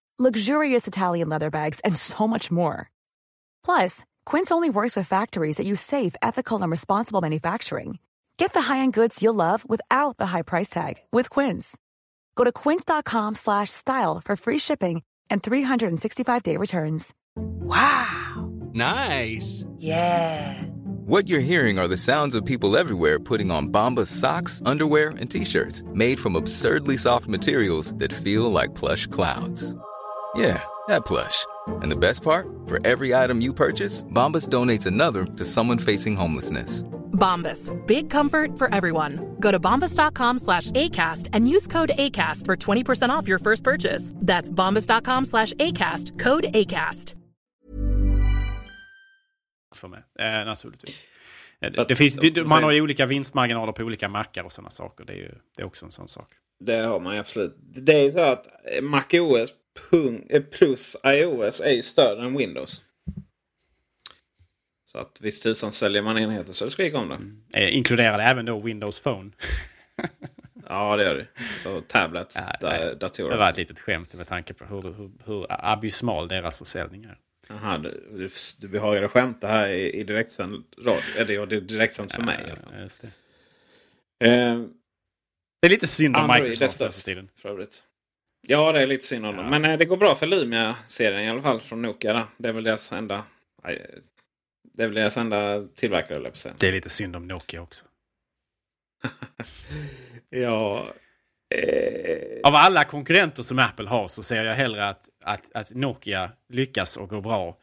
F: luxurious Italian leather bags, and so much more. Plus, Quince only works with factories that use safe, ethical, and responsible manufacturing. Get the high-end goods you'll love without the high price tag with Quince. Go to quince.com slash style for free shipping and 365-day returns.
G: Wow. Nice.
F: Yeah.
H: What you're hearing are the sounds of people everywhere putting on Bombas socks, underwear, and t-shirts made from absurdly soft materials that feel like plush clouds. Yeah, that plush. And the best part? For every item you purchase, Bombas donates another to someone facing homelessness.
I: Bombas. Big comfort for everyone. Go to bombas.com slash ACAST and use code ACAST for 20% off your first purchase. That's bombas.com slash ACAST. Code ACAST.
D: För mig, eh, naturligtvis. Eh, Det, det finns, man har ju olika vinstmarginaler på olika mackar och sådana saker. Det är ju det är också en sån sak.
C: Det har man ju absolut. Det är så att MacOS pung- plus iOS är ju större än Windows. Så att visst tusan säljer man enheter så det skriker om det.
D: Eh, inkluderar det även då Windows Phone?
C: Ja det gör det. Så tablets, da- datorer.
D: Det var ett litet skämt med tanke på hur, hur, hur abysmal deras försäljning är.
C: Jaha, du, du, du behagade skämta här i, i direktsänd radio. Eller det är direktsänt för mig.
D: Ja, det.
C: Eh,
D: det är lite synd om
C: Android
D: Microsoft nu för tiden.
C: för övrigt. Ja, det är lite synd om dem. Men eh, det går bra för Lumia-serien i alla fall från Nokia. Då. Det är väl deras enda... Det är väl deras enda tillverkare, jag.
D: Det är lite synd om Nokia också.
C: Ja... Eh,
D: Av alla konkurrenter som Apple har så ser jag hellre att, att, att Nokia lyckas och går bra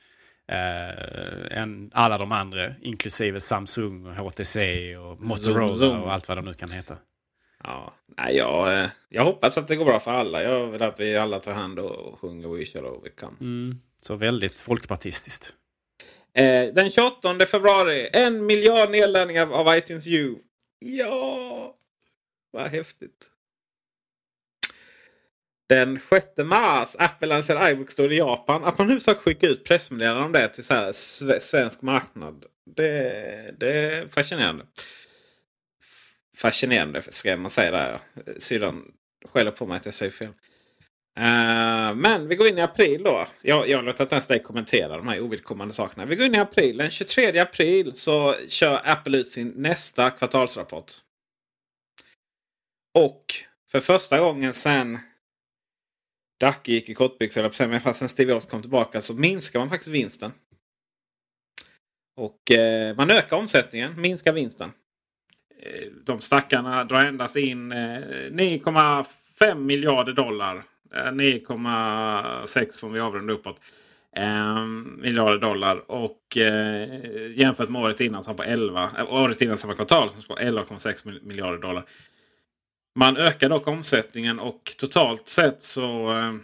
D: eh, än alla de andra, inklusive Samsung, och HTC och Motorola
C: Zoom.
D: och allt vad de nu kan heta.
C: Ja, nej, jag, eh, jag hoppas att det går bra för alla. Jag vill att vi alla tar hand och sjunger We shall overcome.
D: Mm. Så väldigt folkpartistiskt.
C: Eh, den 28 februari, en miljard nedladdningar av iTunes U. Ja, vad häftigt. Den 6 mars, Apple lanserar iBook Store i Japan. Att man nu ska skicka ut pressmeddelanden om det till så svensk marknad. Det, det är fascinerande. Fascinerande ska man säga där. Syrran skäller på mig att jag säger fel. Uh, men vi går in i april då. Jag, jag låter inte ens dig kommentera de här ovidkommande sakerna. Vi går in i april. Den 23 april så kör Apple ut sin nästa kvartalsrapport. Och för första gången sen Dacke gick i kortbyxor, eller på men fast sen Steve Jobs kom tillbaka så minskar man faktiskt vinsten. Och eh, man ökar omsättningen, minskar vinsten. Eh, de stackarna drar endast in eh, 9,5 miljarder dollar. Eh, 9,6 om vi avrundar uppåt. Eh, miljarder dollar. Och eh, jämfört med året innan som var på 11. Året innan samma kvartal som var 11,6 miljarder dollar. Man ökar dock omsättningen och totalt sett så eh,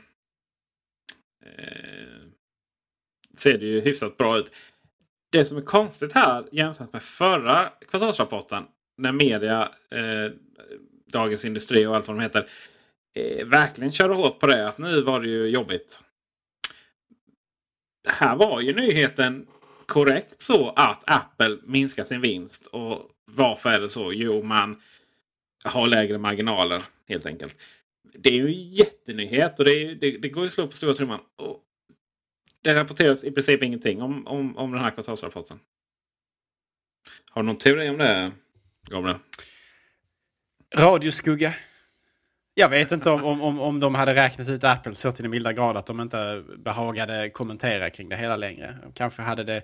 C: ser det ju hyfsat bra ut. Det som är konstigt här jämfört med förra kvartalsrapporten när media, eh, Dagens Industri och allt vad de heter eh, verkligen körde hårt på det. Att nu var det ju jobbigt. Här var ju nyheten korrekt så att Apple minskar sin vinst. Och varför är det så? Jo, man har lägre marginaler helt enkelt. Det är ju en jättenyhet och det, är, det, det går ju att slå på stora trumman. Och det rapporteras i princip ingenting om, om, om den här kvartalsrapporten. Har du någon teori om det, Gabriel?
D: Radioskugga. Jag vet inte om, om, om, om de hade räknat ut Apple så till den milda grad att de inte behagade kommentera kring det hela längre. Kanske hade det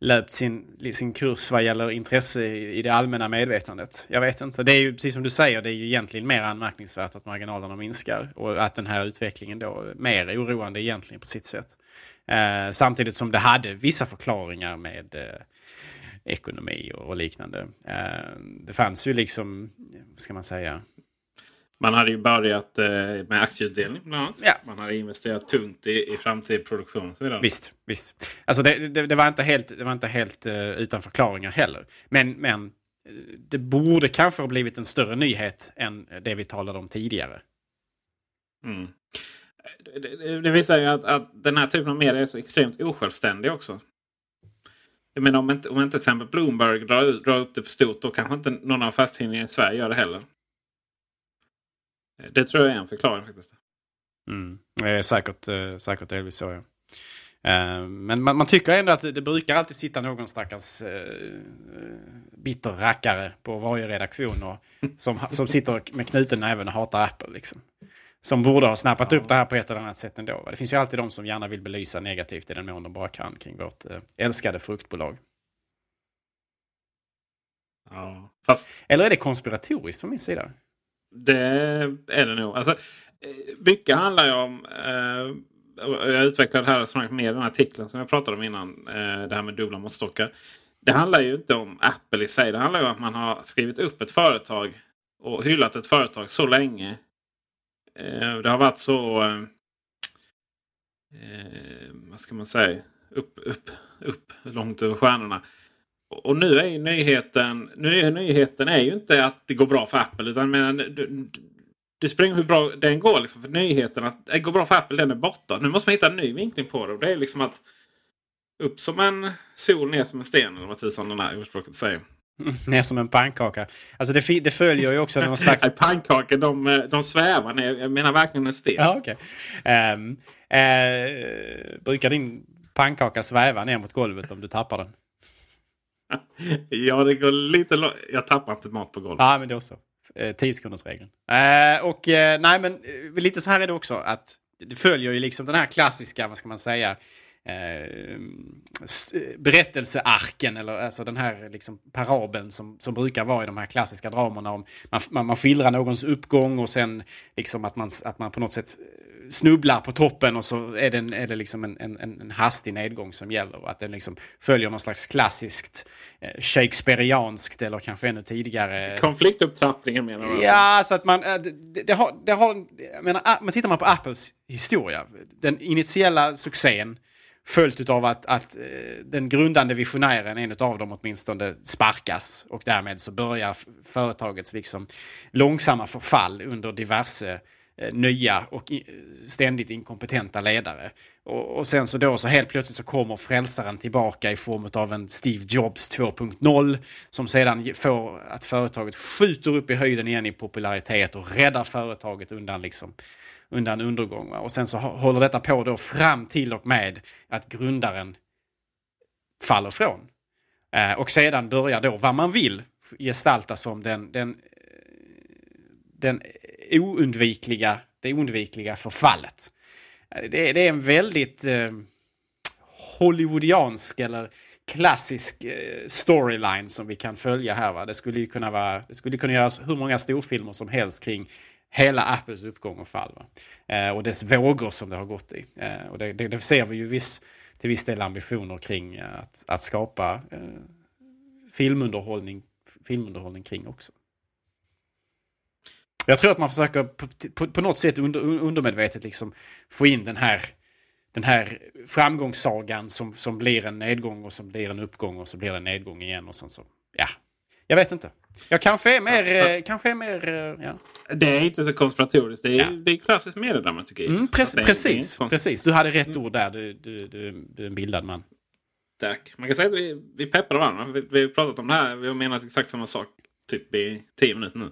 D: löpt sin, sin kurs vad gäller intresse i, i det allmänna medvetandet. Jag vet inte. Det är ju precis som du säger, det är ju egentligen mer anmärkningsvärt att marginalerna minskar och att den här utvecklingen då är mer oroande egentligen på sitt sätt. Eh, samtidigt som det hade vissa förklaringar med eh, ekonomi och, och liknande. Eh, det fanns ju liksom, vad ska man säga,
C: Man hade ju börjat eh, med aktieutdelning bland annat.
D: Ja.
C: Man hade investerat tungt i, i framtida produktion. och.
D: Visst, visst. Alltså det, det, det var inte helt, det var inte helt eh, utan förklaringar heller. Men, men eh, det borde kanske ha blivit en större nyhet än det vi talade om tidigare.
C: Mm. Det, det, det visar ju att, att den här typen av media är så extremt osjälvständig också. Jag menar om inte, om inte till exempel Bloomberg drar, drar upp det på stort då kanske inte någon av affärstidningarna i Sverige gör det heller. Det tror jag är en förklaring faktiskt.
D: Mm. Det är säkert, eh, säkert delvis så ja. Eh, Men man, man tycker ändå att det, det brukar alltid sitta någon stackars eh, eh bitter rackare på varje redaktion och, som, som sitter med knuten näven och hatar Apple. Liksom. Som borde ha snappat upp det här på ett eller annat sätt ändå. Det finns ju alltid de som gärna vill belysa negativt i den mån de bara kan kring vårt eh, älskade fruktbolag.
C: Ja, fast
D: Eller är det konspiratoriskt från min sida?
C: det är det nog. Alltså, eh, mycket handlar ju om... Eh, jag utvecklade det här i den här artikeln som jag pratade om innan. Eh, det här med dubbla måttstockar. Det handlar ju inte om Apple i sig. Det handlar ju om att man har skrivit upp ett företag och hyllat ett företag så länge. Eh, det har varit så... Eh, eh, vad ska man säga? Upp, upp, upp långt över stjärnorna. Och nu är ju nyheten, nu är nyheten är ju inte att det går bra för Apple. Utan menar, du, det spelar hur bra den går. Liksom, för nyheten att det går bra för Apple, den är borta. Nu måste man hitta en ny vinkling på det. Och det är liksom att upp som en sol, ner som en sten. Eller vad tusan den här ordspråket säger.
D: Ner som en pannkaka. Alltså det, det följer ju också någon slags...
C: Pannkakor de, eh, de svävar ner. Jag menar verkligen en sten.
D: Ja, okej. Ehm, eh, brukar din pannkaka sväva ner mot golvet om du tappar den?
C: Ja, det går lite långt. Jag tappar inte mat på golvet.
D: Ja, men då så. Eh, 10 sekunders regeln. Eh, och eh, nej, men lite så här är det också att det följer ju liksom den här klassiska, vad ska man säga, eh, berättelsearken eller alltså den här liksom parabeln som, som brukar vara i de här klassiska dramerna om man, man, man skildrar någons uppgång och sen liksom att man, att man på något sätt snubblar på toppen och så är det, en, är det liksom en, en, en hastig nedgång som gäller och att den liksom följer någon slags klassiskt eh, shakespearianskt eller kanske ännu tidigare
C: Konfliktupptrappningen menar du?
D: Ja, så att man... äh, Det, det har, det har, menar, men tittar man på Apples historia, den initiella succén följt av att, att eh, den grundande visionären, en av dem åtminstone, sparkas och därmed så börjar företagets liksom långsamma förfall under diverse eh, nya och ständigt inkompetenta ledare. Och, och sen så då så helt plötsligt så kommer frälsaren tillbaka i form av en Steve Jobs 2.0 som sedan får att företaget skjuter upp i höjden igen i popularitet och räddar företaget undan liksom undan undergång. Va? Och sen så håller detta på då fram till och med att grundaren faller från. Eh, och sedan börjar då vad man vill gestalta som den, den, eh, den oundvikliga, det oundvikliga förfallet. Eh, det, är- det är en väldigt eh, hollywoodiansk eller klassisk eh, storyline som vi kan följa här. Va? Det skulle ju kunna vara, det skulle kunna göras hur många storfilmer som helst kring hela Apples uppgång och fall. Va? Eh, och dess vågor som det har gått i. Eh, och det, det, det ser vi ju viss, till viss del ambitioner kring eh, att, att skapa eh, filmunderhållning, filmunderhållning kring också. Jag tror att man försöker på, på, på något sätt under, undermedvetet liksom få in den här, den här framgångssagan som, som blir en nedgång och som blir en uppgång och så blir det en nedgång igen och sånt. så. Ja, jag vet inte. Jag kanske är mer...
C: Ja, så-
D: eh, kanske är mer eh, ja.
C: Det är inte så konspiratoriskt. Det är,
D: Ja.
C: det är klassiskt mediedramaturgi.
D: Mm, pre- precis, precis. Du hade rätt ord där. Du, du, du, du är en bildad man.
C: Tack. Man kan säga att vi, vi peppar varandra. Vi, vi har pratat om det här. Vi har menat exakt samma sak typ i tio minuter nu.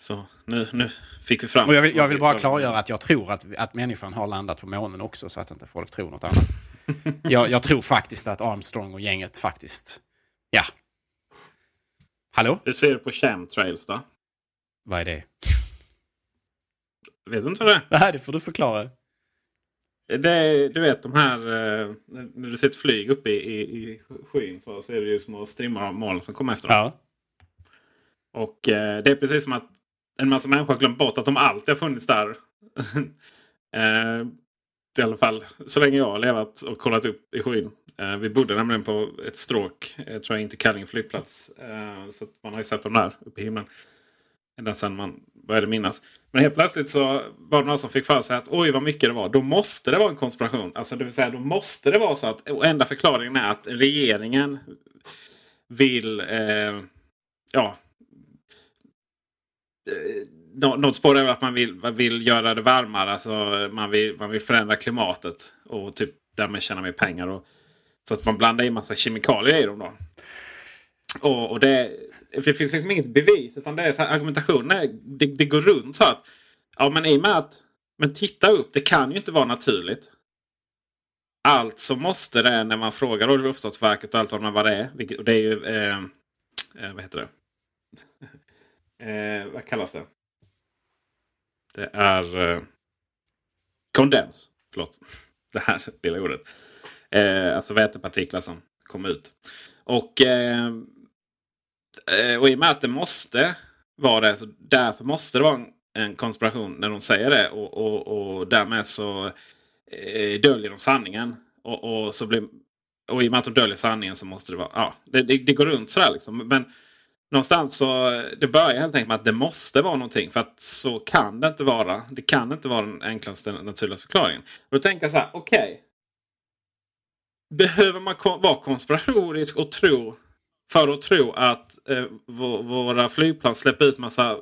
C: Så nu, nu fick vi fram.
D: Och jag vill, jag vill bara klargöra att jag tror att, att människan har landat på månen också så att inte folk tror något annat. jag, jag tror faktiskt att Armstrong och gänget faktiskt... Ja. Hallå?
C: Hur ser du på chemtrails då?
D: Vad är det?
C: Vet du inte det?
D: Nej, det får du förklara.
C: Det är, du vet de här, eh, när du ser ett flyg uppe i, i, i skyn så ser du ju små strimmar av moln som kommer efter dem.
D: Ja.
C: Och eh, det är precis som att en massa människor har glömt bort att de alltid har funnits där. eh, I alla fall så länge jag har levat och kollat upp i skyn. Eh, vi bodde nämligen på ett stråk, jag tror jag, inte Kallinge flygplats. Eh, så att man har ju sett dem där uppe i himlen. Ända sedan man började minnas. Men helt plötsligt så var det någon som fick för sig att oj vad mycket det var. Då måste det vara en konspiration. Alltså det vill säga då måste det vara så att och enda förklaringen är att regeringen vill eh, ja, eh, nå- något spår är väl att man vill, vill göra det varmare. Alltså man vill, man vill förändra klimatet. Och typ därmed tjäna mer pengar. Och, så att man blandar i massa kemikalier i dem då. Och, och det, det finns liksom inget bevis. Utan det är så här, argumentationen är, det, det går runt så att. Ja men i och med att Men titta upp, det kan ju inte vara naturligt. Alltså måste det när man frågar då Luftfartsverket och allt vad det är. Vilket, och det är ju... Eh, eh, vad heter det? eh, vad kallas det? Det är eh, kondens. Förlåt. Det här lilla ordet. Eh, alltså vätepartiklar som kom ut. Och, eh, eh, och i och med att det måste vara det. Så därför måste det vara en, en konspiration när de säger det. Och, och, och därmed så eh, döljer de sanningen. Och, och, så blir, och i och med att de döljer sanningen så måste det vara... Ja, det, det, det går runt sådär liksom. Men någonstans så det börjar helt enkelt med att det måste vara någonting. För att så kan det inte vara. Det kan inte vara den enklaste naturliga förklaringen. Och då tänker jag så här, okej. Okay. Behöver man vara konspiratorisk och tro för att tro att eh, våra flygplan släpper ut massa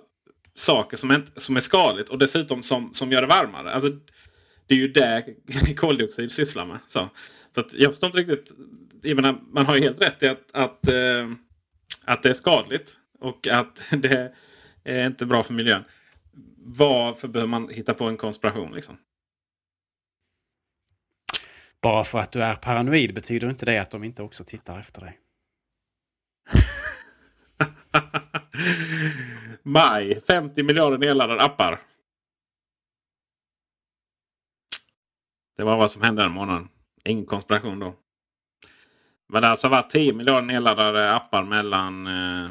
C: saker som är, som är skadligt och dessutom som, som gör det varmare. Alltså, det är ju det koldioxid sysslar med. Så, så att jag förstår inte riktigt. Jag menar, man har ju helt rätt i att, att, eh, att det är skadligt och att det är inte bra för miljön. Varför behöver man hitta på en konspiration? Liksom?
D: Bara för att du är paranoid betyder inte det att de inte också tittar efter dig.
C: Maj. 50 miljarder nedladdade appar. Det var vad som hände den månaden. Ingen konspiration då. Men alltså, det har alltså varit 10 miljarder nedladdade appar mellan eh,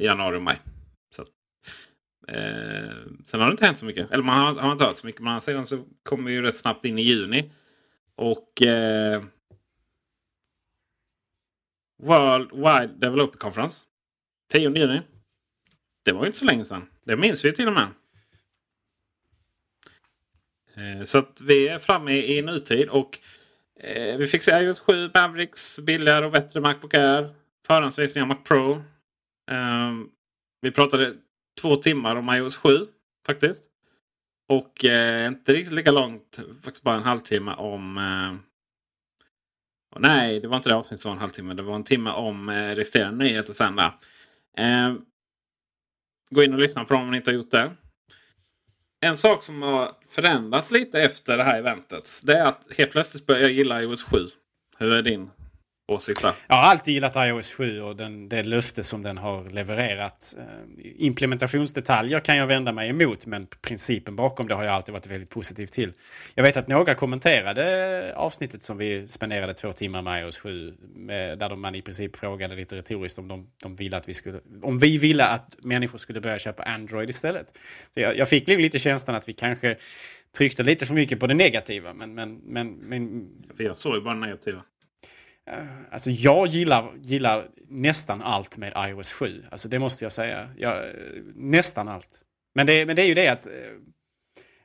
C: januari och maj. Så, eh, sen har det inte hänt så mycket. Eller man har, har inte hört så mycket. Men sedan så kommer vi ju rätt snabbt in i juni. Och eh, World Wide Developer Conference. 10 juni. Det var ju inte så länge sedan. Det minns vi till och med. Eh, så att vi är framme i nutid och eh, vi fick se iOS 7 Mavericks billigare och bättre Macbook Air. Förhandsvisning av Mac Pro. Ehm, vi pratade två timmar om iOS 7 faktiskt. Och eh, inte riktigt lika långt, faktiskt bara en halvtimme om... Eh, nej, det var inte det avsnittet som var en halvtimme. Det var en timme om eh, resterande nyheter sen där. Eh, gå in och lyssna på dem om ni inte har gjort det. En sak som har förändrats lite efter det här eventet. Det är att helt plötsligt börjar jag gilla iOS 7. Hur är din åsikt där?
D: Jag har alltid gillat iOS 7 och den, det löfte som den har levererat. Eh, implementationsdetaljer kan jag vända mig emot men principen bakom det har jag alltid varit väldigt positiv till. Jag vet att några kommenterade avsnittet som vi spenderade två timmar med iOS 7 med, där man i princip frågade lite retoriskt om de, de ville att vi skulle, om vi ville att människor skulle börja köpa Android istället. Så jag, jag fick lite känslan att vi kanske tryckte lite för mycket på det negativa. Men, men, men, men...
C: Jag såg bara negativa.
D: Eh, alltså jag gillar, gillar nästan allt med iOS 7. Alltså det måste jag säga. Jag, eh, nästan allt. Men det, men det är ju det att eh,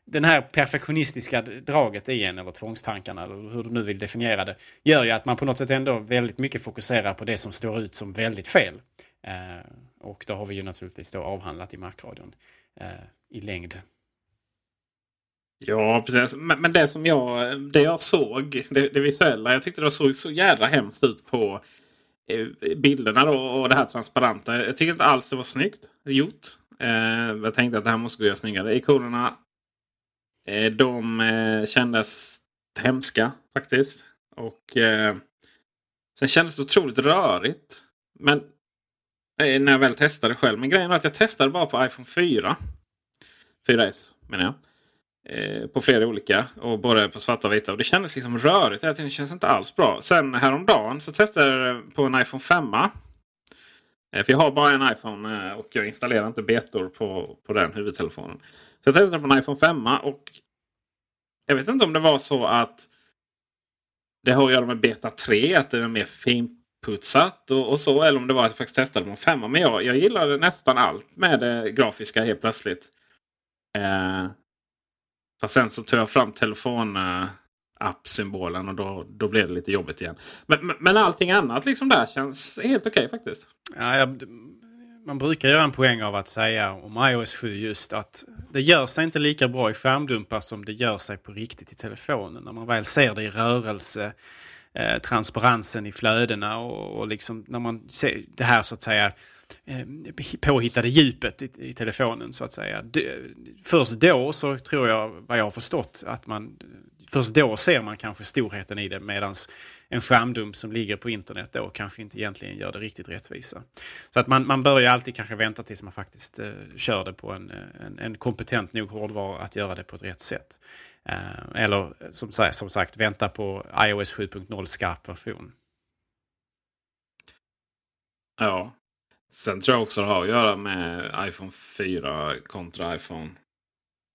D: den här perfektionistiska draget i en, eller tvångstankarna, eller hur du nu vill definiera det, gör ju att man på något sätt ändå väldigt mycket fokuserar på det som står ut som väldigt fel. Eh, och det har vi ju naturligtvis då avhandlat i Markradion eh, i längd.
C: Ja, precis. Men, men, det som jag, det jag såg, det, det visuella, jag tyckte det såg så jävla hemskt ut på eh, bilderna då, och det här transparenta. Jag tyckte inte alls det var snyggt gjort. Eh, jag tänkte att det här måste gå att göra snyggare. Ikonerna, eh, de eh, kändes hemska faktiskt. Och eh, sen kändes det otroligt rörigt. Men eh, när jag väl testade själv. Men grejen var att jag testade bara på iPhone 4. 4S menar jag. Eh, på flera olika. Och både på svarta och vita. Och det kändes liksom rörigt hela tiden. Det känns inte alls bra. Sen häromdagen så testade jag på en iPhone 5. Eh, för jag har bara en iPhone eh, och jag installerar inte betor på, på den huvudtelefonen. Så jag testade på en iPhone 5 och jag vet inte om det var så att det har att göra med beta 3. Att det är mer finputsat och, och så. Eller om det var att jag faktiskt testade på en 5. Men jag, jag gillade nästan allt med det grafiska helt plötsligt. Eh, Fast sen så tog jag fram telefonappsymbolen och då, då blev det lite jobbigt igen. Men, men, men allting annat liksom där känns helt okej okay, faktiskt.
D: Ja, jag, man brukar göra en poäng av att säga om iOS 7 just att det gör sig inte lika bra i skärmdumpar som det gör sig på riktigt i telefonen. När man väl ser det i rörelse, eh, transparensen i flödena och, och liksom när man ser det här så att säga Eh, påhittade djupet i, i, telefonen så att säga. Först då så tror jag, vad jag har förstått, att man först då ser man kanske storheten i det medan en skärmdump som ligger på internet då kanske inte egentligen gör det riktigt rättvisa. Så att man, man bör ju alltid kanske vänta tills man faktiskt eh, kör det på en, en, en, kompetent nog hårdvara att göra det på ett rätt sätt. Eh, eller som, som sagt vänta på iOS 7.0 skarp version.
C: Ja. Sen tror jag också det har att göra med iPhone 4 kontra iPhone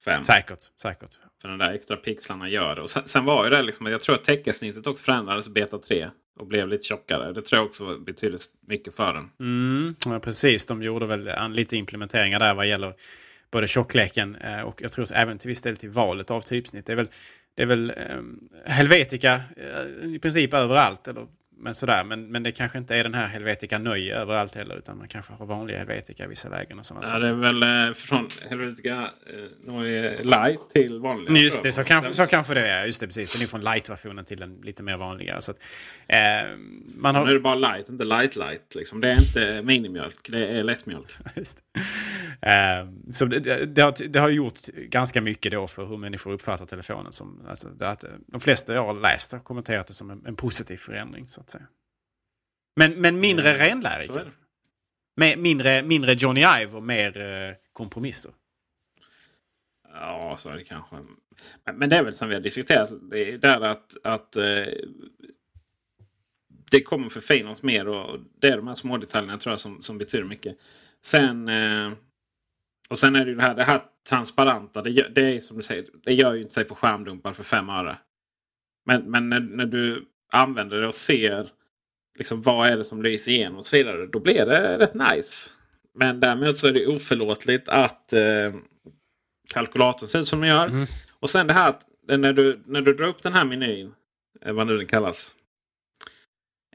C: 5.
D: Säkert, säkert.
C: För de där extra pixlarna gör det. Och sen, sen var ju det liksom, jag tror att täckesnittet också förändrades beta 3 och blev lite tjockare. Det tror jag också betyder mycket för den.
D: Mm, ja, precis, de gjorde väl lite implementeringar där vad gäller både tjockleken eh, och jag tror även till viss del till valet av typsnitt. Det är väl, det är väl um, Helvetica uh, i princip överallt. Eller men, sådär, men, men det kanske inte är den här Helvetica Nöj överallt heller utan man kanske har vanliga Helvetica i vissa lägen. Och sådana
C: ja, det är väl eh, från Helvetica eh, Nöj Light till vanliga.
D: Just det, så kanske, så kanske det är. Just det, precis. Den är från Light-versionen till den lite mer vanliga. Så att, eh,
C: man har... Nu är det bara Light, inte Light Light. Liksom. Det är inte minimjölk, det är lättmjölk. Just
D: det. Eh, så det, det, har, det har gjort ganska mycket då för hur människor uppfattar telefonen. Som, alltså, att, de flesta jag har läst har kommenterat det som en, en positiv förändring. Så att säga. Men, men mindre mm. renlärig. Med mindre, mindre Johnny Ive och mer eh, kompromisser.
C: Ja, så är det kanske. Men, men, det är väl som vi har diskuterat. Det är där att, att eh, det kommer förfinas mer. Och det är de här små detaljerna tror jag som, som betyder mycket. Sen, eh, och sen är det ju det här, det här transparenta. Det, gör, det är som du säger, det gör ju inte sig på skärmdumpar för fem öre. Men, men när, när du använder det och ser liksom, vad är det som lyser igenom och så vidare. Då blir det rätt nice. Men däremot så är det oförlåtligt att eh, kalkylatorn ser ut som den gör. Mm. Och sen det här att när du, när du drar upp den här menyn, eh, vad nu den kallas.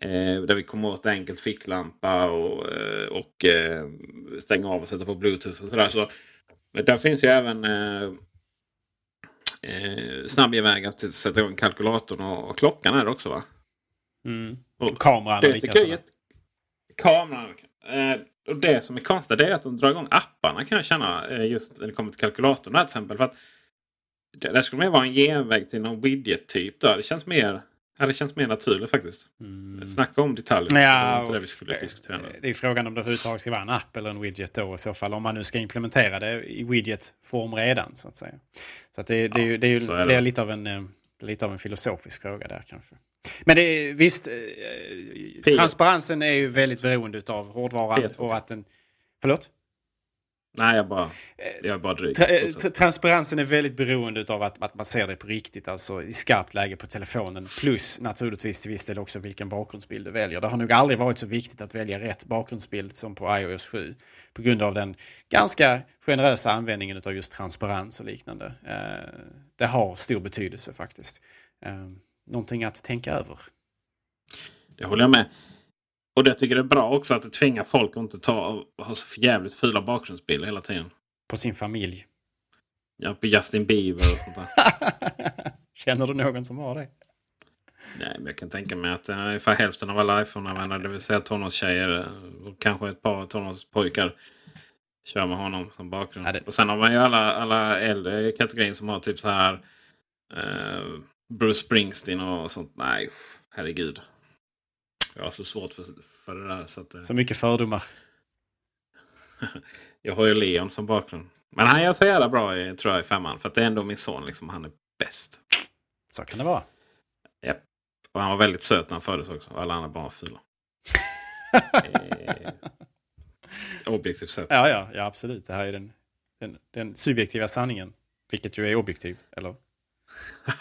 C: Eh, där vi kommer åt enkelt ficklampa och, eh, och eh, stänga av och sätta på bluetooth och sådär. Så, där finns ju även eh, eh, snabbväg att sätta igång kalkylatorn och, och klockan är det också va?
D: Mm. Och kameran det
C: tycker jag Kameran. Eh, och det som är konstigt är att de drar igång apparna kan jag känna. Eh, just när det kommer till kalkylatorn till exempel. För att det skulle mer vara en genväg till någon widget-typ. Det känns mer Ja, det känns mer naturligt faktiskt. Mm. Snacka om detaljer.
D: Ja, det, det, vi skulle diskutera. det är frågan om det överhuvudtaget ska vara en app eller en widget då i så fall. Om man nu ska implementera det i widget-form redan så att säga. Så att det, det, ja, det, är, det, är, det är lite av en eh, lite av en filosofisk fråga där kanske. Men det är, visst, eh, transparensen är ju väldigt beroende av hårdvaran och att den... Förlåt?
C: Nej, jag bara, jag är bara dryg.
D: Tra eh, transparensen är väldigt beroende av att, att man ser det på riktigt, alltså i skarpt läge på telefonen. Plus naturligtvis till viss del också vilken bakgrundsbild du väljer. Det har nog aldrig varit så viktigt att välja rätt bakgrundsbild som på iOS 7. På grund av den ganska generösa användningen av just transparens och liknande. Eh, det har stor betydelse faktiskt. Eh, någonting att tänka över.
C: Det håller jag med. Och det tycker jag är bra också att det tvingar folk att inte ta ha så förjävligt fula bakgrundsbilder hela tiden.
D: På sin familj?
C: Ja, på Justin Bieber och sånt där.
D: Känner du någon som har det?
C: Nej, men jag kan tänka mig att ungefär hälften av alla iPhone-användare, det vill säga tonårstjejer och kanske ett par tonårspojkar, kör med honom som bakgrund. Ja, det... Och sen har man ju alla, alla äldre kategorier som har typ så här eh, Bruce Springsteen och sånt. Nej, herregud. Jag har så svårt för, för det där. Så, att,
D: så mycket fördomar.
C: jag har ju Leon som bakgrund. Men han gör så jävla bra i, tror jag, i femman. För att det är ändå min son. Liksom, han är bäst.
D: Så kan det vara.
C: Ja. Och han var väldigt söt när han föddes också. Alla andra barn var fula. eh, objektivt sett.
D: Ja, ja, ja, absolut. Det här är den, den, den subjektiva sanningen. Vilket ju är objektiv, eller?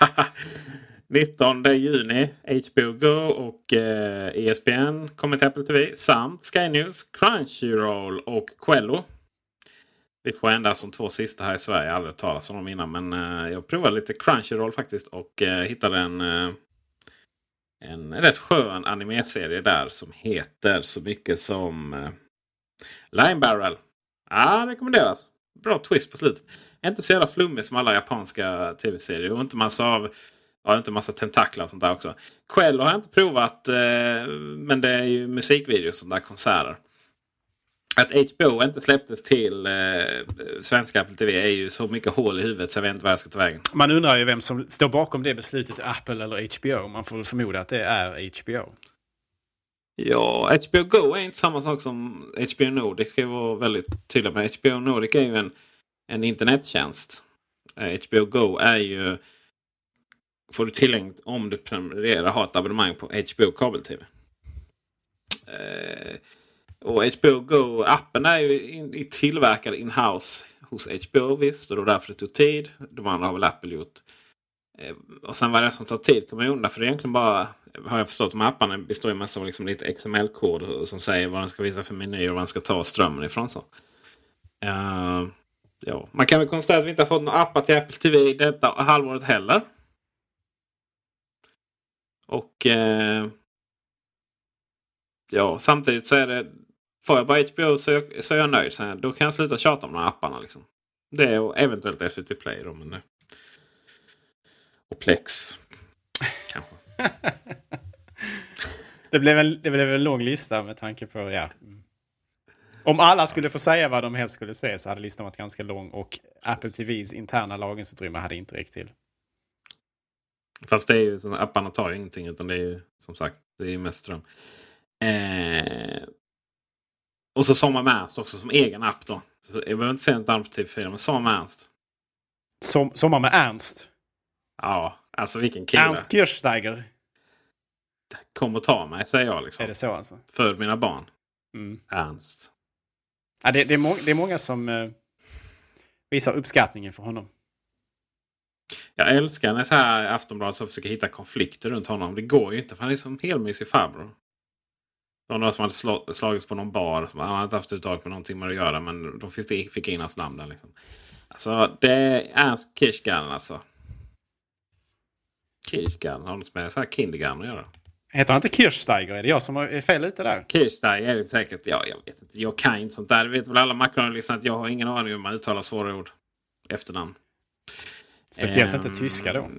C: 19 juni HBO Go och eh, ESPN kommer till Apple TV. Samt Sky News, Crunchyroll och Quello. Vi får endast de två sista här i Sverige. Jag har aldrig talat om dem innan. Men eh, jag provade lite Crunchyroll faktiskt. Och eh, hittade en, eh, en rätt skön animeserie där. Som heter så mycket som eh, Lime Barrel. Ja, rekommenderas. Bra twist på slutet. Inte så jävla flummig som alla japanska tv-serier. Och inte massa av Ja, inte massa tentaklar och sånt där också. Quello har jag inte provat. Eh, men det är ju musikvideos och där konserter. Att HBO inte släpptes till eh, svenska Apple TV är ju så mycket hål i huvudet så jag vet inte vad jag ska ta vägen.
D: Man undrar ju vem som står bakom det beslutet, Apple eller HBO. Man får väl förmoda att det är HBO.
C: Ja, HBO Go är inte samma sak som HBO Nordic. Ska jag vara väldigt tydlig med. HBO Nordic är ju en, en internettjänst. Eh, HBO Go är ju... Får du tillgängligt om du prenumererar har ett abonnemang på HBO kabel-tv. Eh, och HBO Go-appen är ju in, in, tillverkad in-house hos HBO visst. Och det var därför det tog tid. De andra har väl Apple gjort. Eh, och sen vad det är som tar tid kommer jag undan. För det är egentligen bara, har jag förstått, de apparna består ju mest av liksom lite XML-kod som säger vad den ska visa för menyer och var den ska ta strömmen ifrån. Så. Eh, ja. Man kan väl konstatera att vi inte har fått några appar till Apple TV detta halvåret heller. Och eh, ja, samtidigt så är det Får jag bara HBO så, är, så är jag nöjd. Sen, då kan jag sluta tjata om de här apparna. Liksom. Det är eventuellt SVT Play. Då, men. Eh, och Plex. Kanske.
D: det, blev en, det blev en lång lista med tanke på... Ja. Om alla skulle få säga vad de helst skulle se så hade listan varit ganska lång och Apple TVs interna lagringsutrymme hade inte räckt till.
C: Fast det är ju, så, apparna tar ju ingenting utan det är ju som sagt det är ju mest ström. Eh, och så Sommar med Ernst också som egen app då. Så jag behöver inte säga något annat på TV4 men Sommar med Ernst.
D: Som, sommar med Ernst?
C: Ja, alltså vilken kille.
D: Ernst Kirchsteiger.
C: Kom och ta mig säger jag liksom.
D: Är det så alltså?
C: För mina barn.
D: Mm.
C: Ernst.
D: Ja, det, det, är det är många som eh, visar uppskattningen för honom.
C: Jag älskar när så här Aftonbladet så försöker hitta konflikter runt honom. Det går ju inte för han är som helmysig farbror. Det var några som hade slagits på någon bar. Han hade inte haft uttag för någonting med att göra. Men de fick in hans namn där. Liksom. Alltså det är Ernst Kirchgarten alltså. Kirchgarten har något med så här Kindergarten att göra.
D: Heter han inte Kirchsteiger? Är det jag som är fel ute där?
C: Kirchsteiger är det säkert. Ja, jag vet inte. Jag kan inte sånt där. Det vet väl alla Macron-lyssnare att jag har ingen aning om man uttalar svåra ord. Efternamn.
D: Speciellt inte tyska då.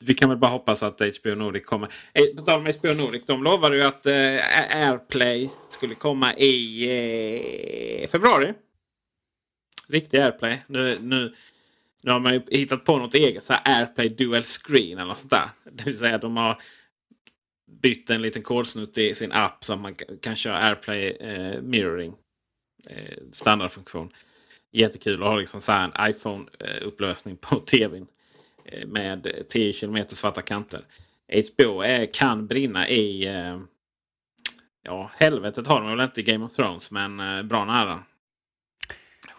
C: Vi kan väl bara hoppas att HBO Nordic kommer. Eh, på tal om HBO Nordic. De lovade ju att eh, AirPlay skulle komma i eh, februari. Riktig AirPlay. Nu, nu, nu har man ju hittat på något eget. Så här AirPlay Dual Screen eller något sånt där. Det vill säga att de har bytt en liten kodsnutt i sin app så att man kan köra AirPlay eh, Mirroring. Eh, standardfunktion. Jättekul att ha liksom så en iPhone-upplösning på tvn. Eh, med 10 km svarta kanter. HBO är, kan brinna i... Eh, ja, helvetet har de väl inte i Game of Thrones, men eh, bra nära.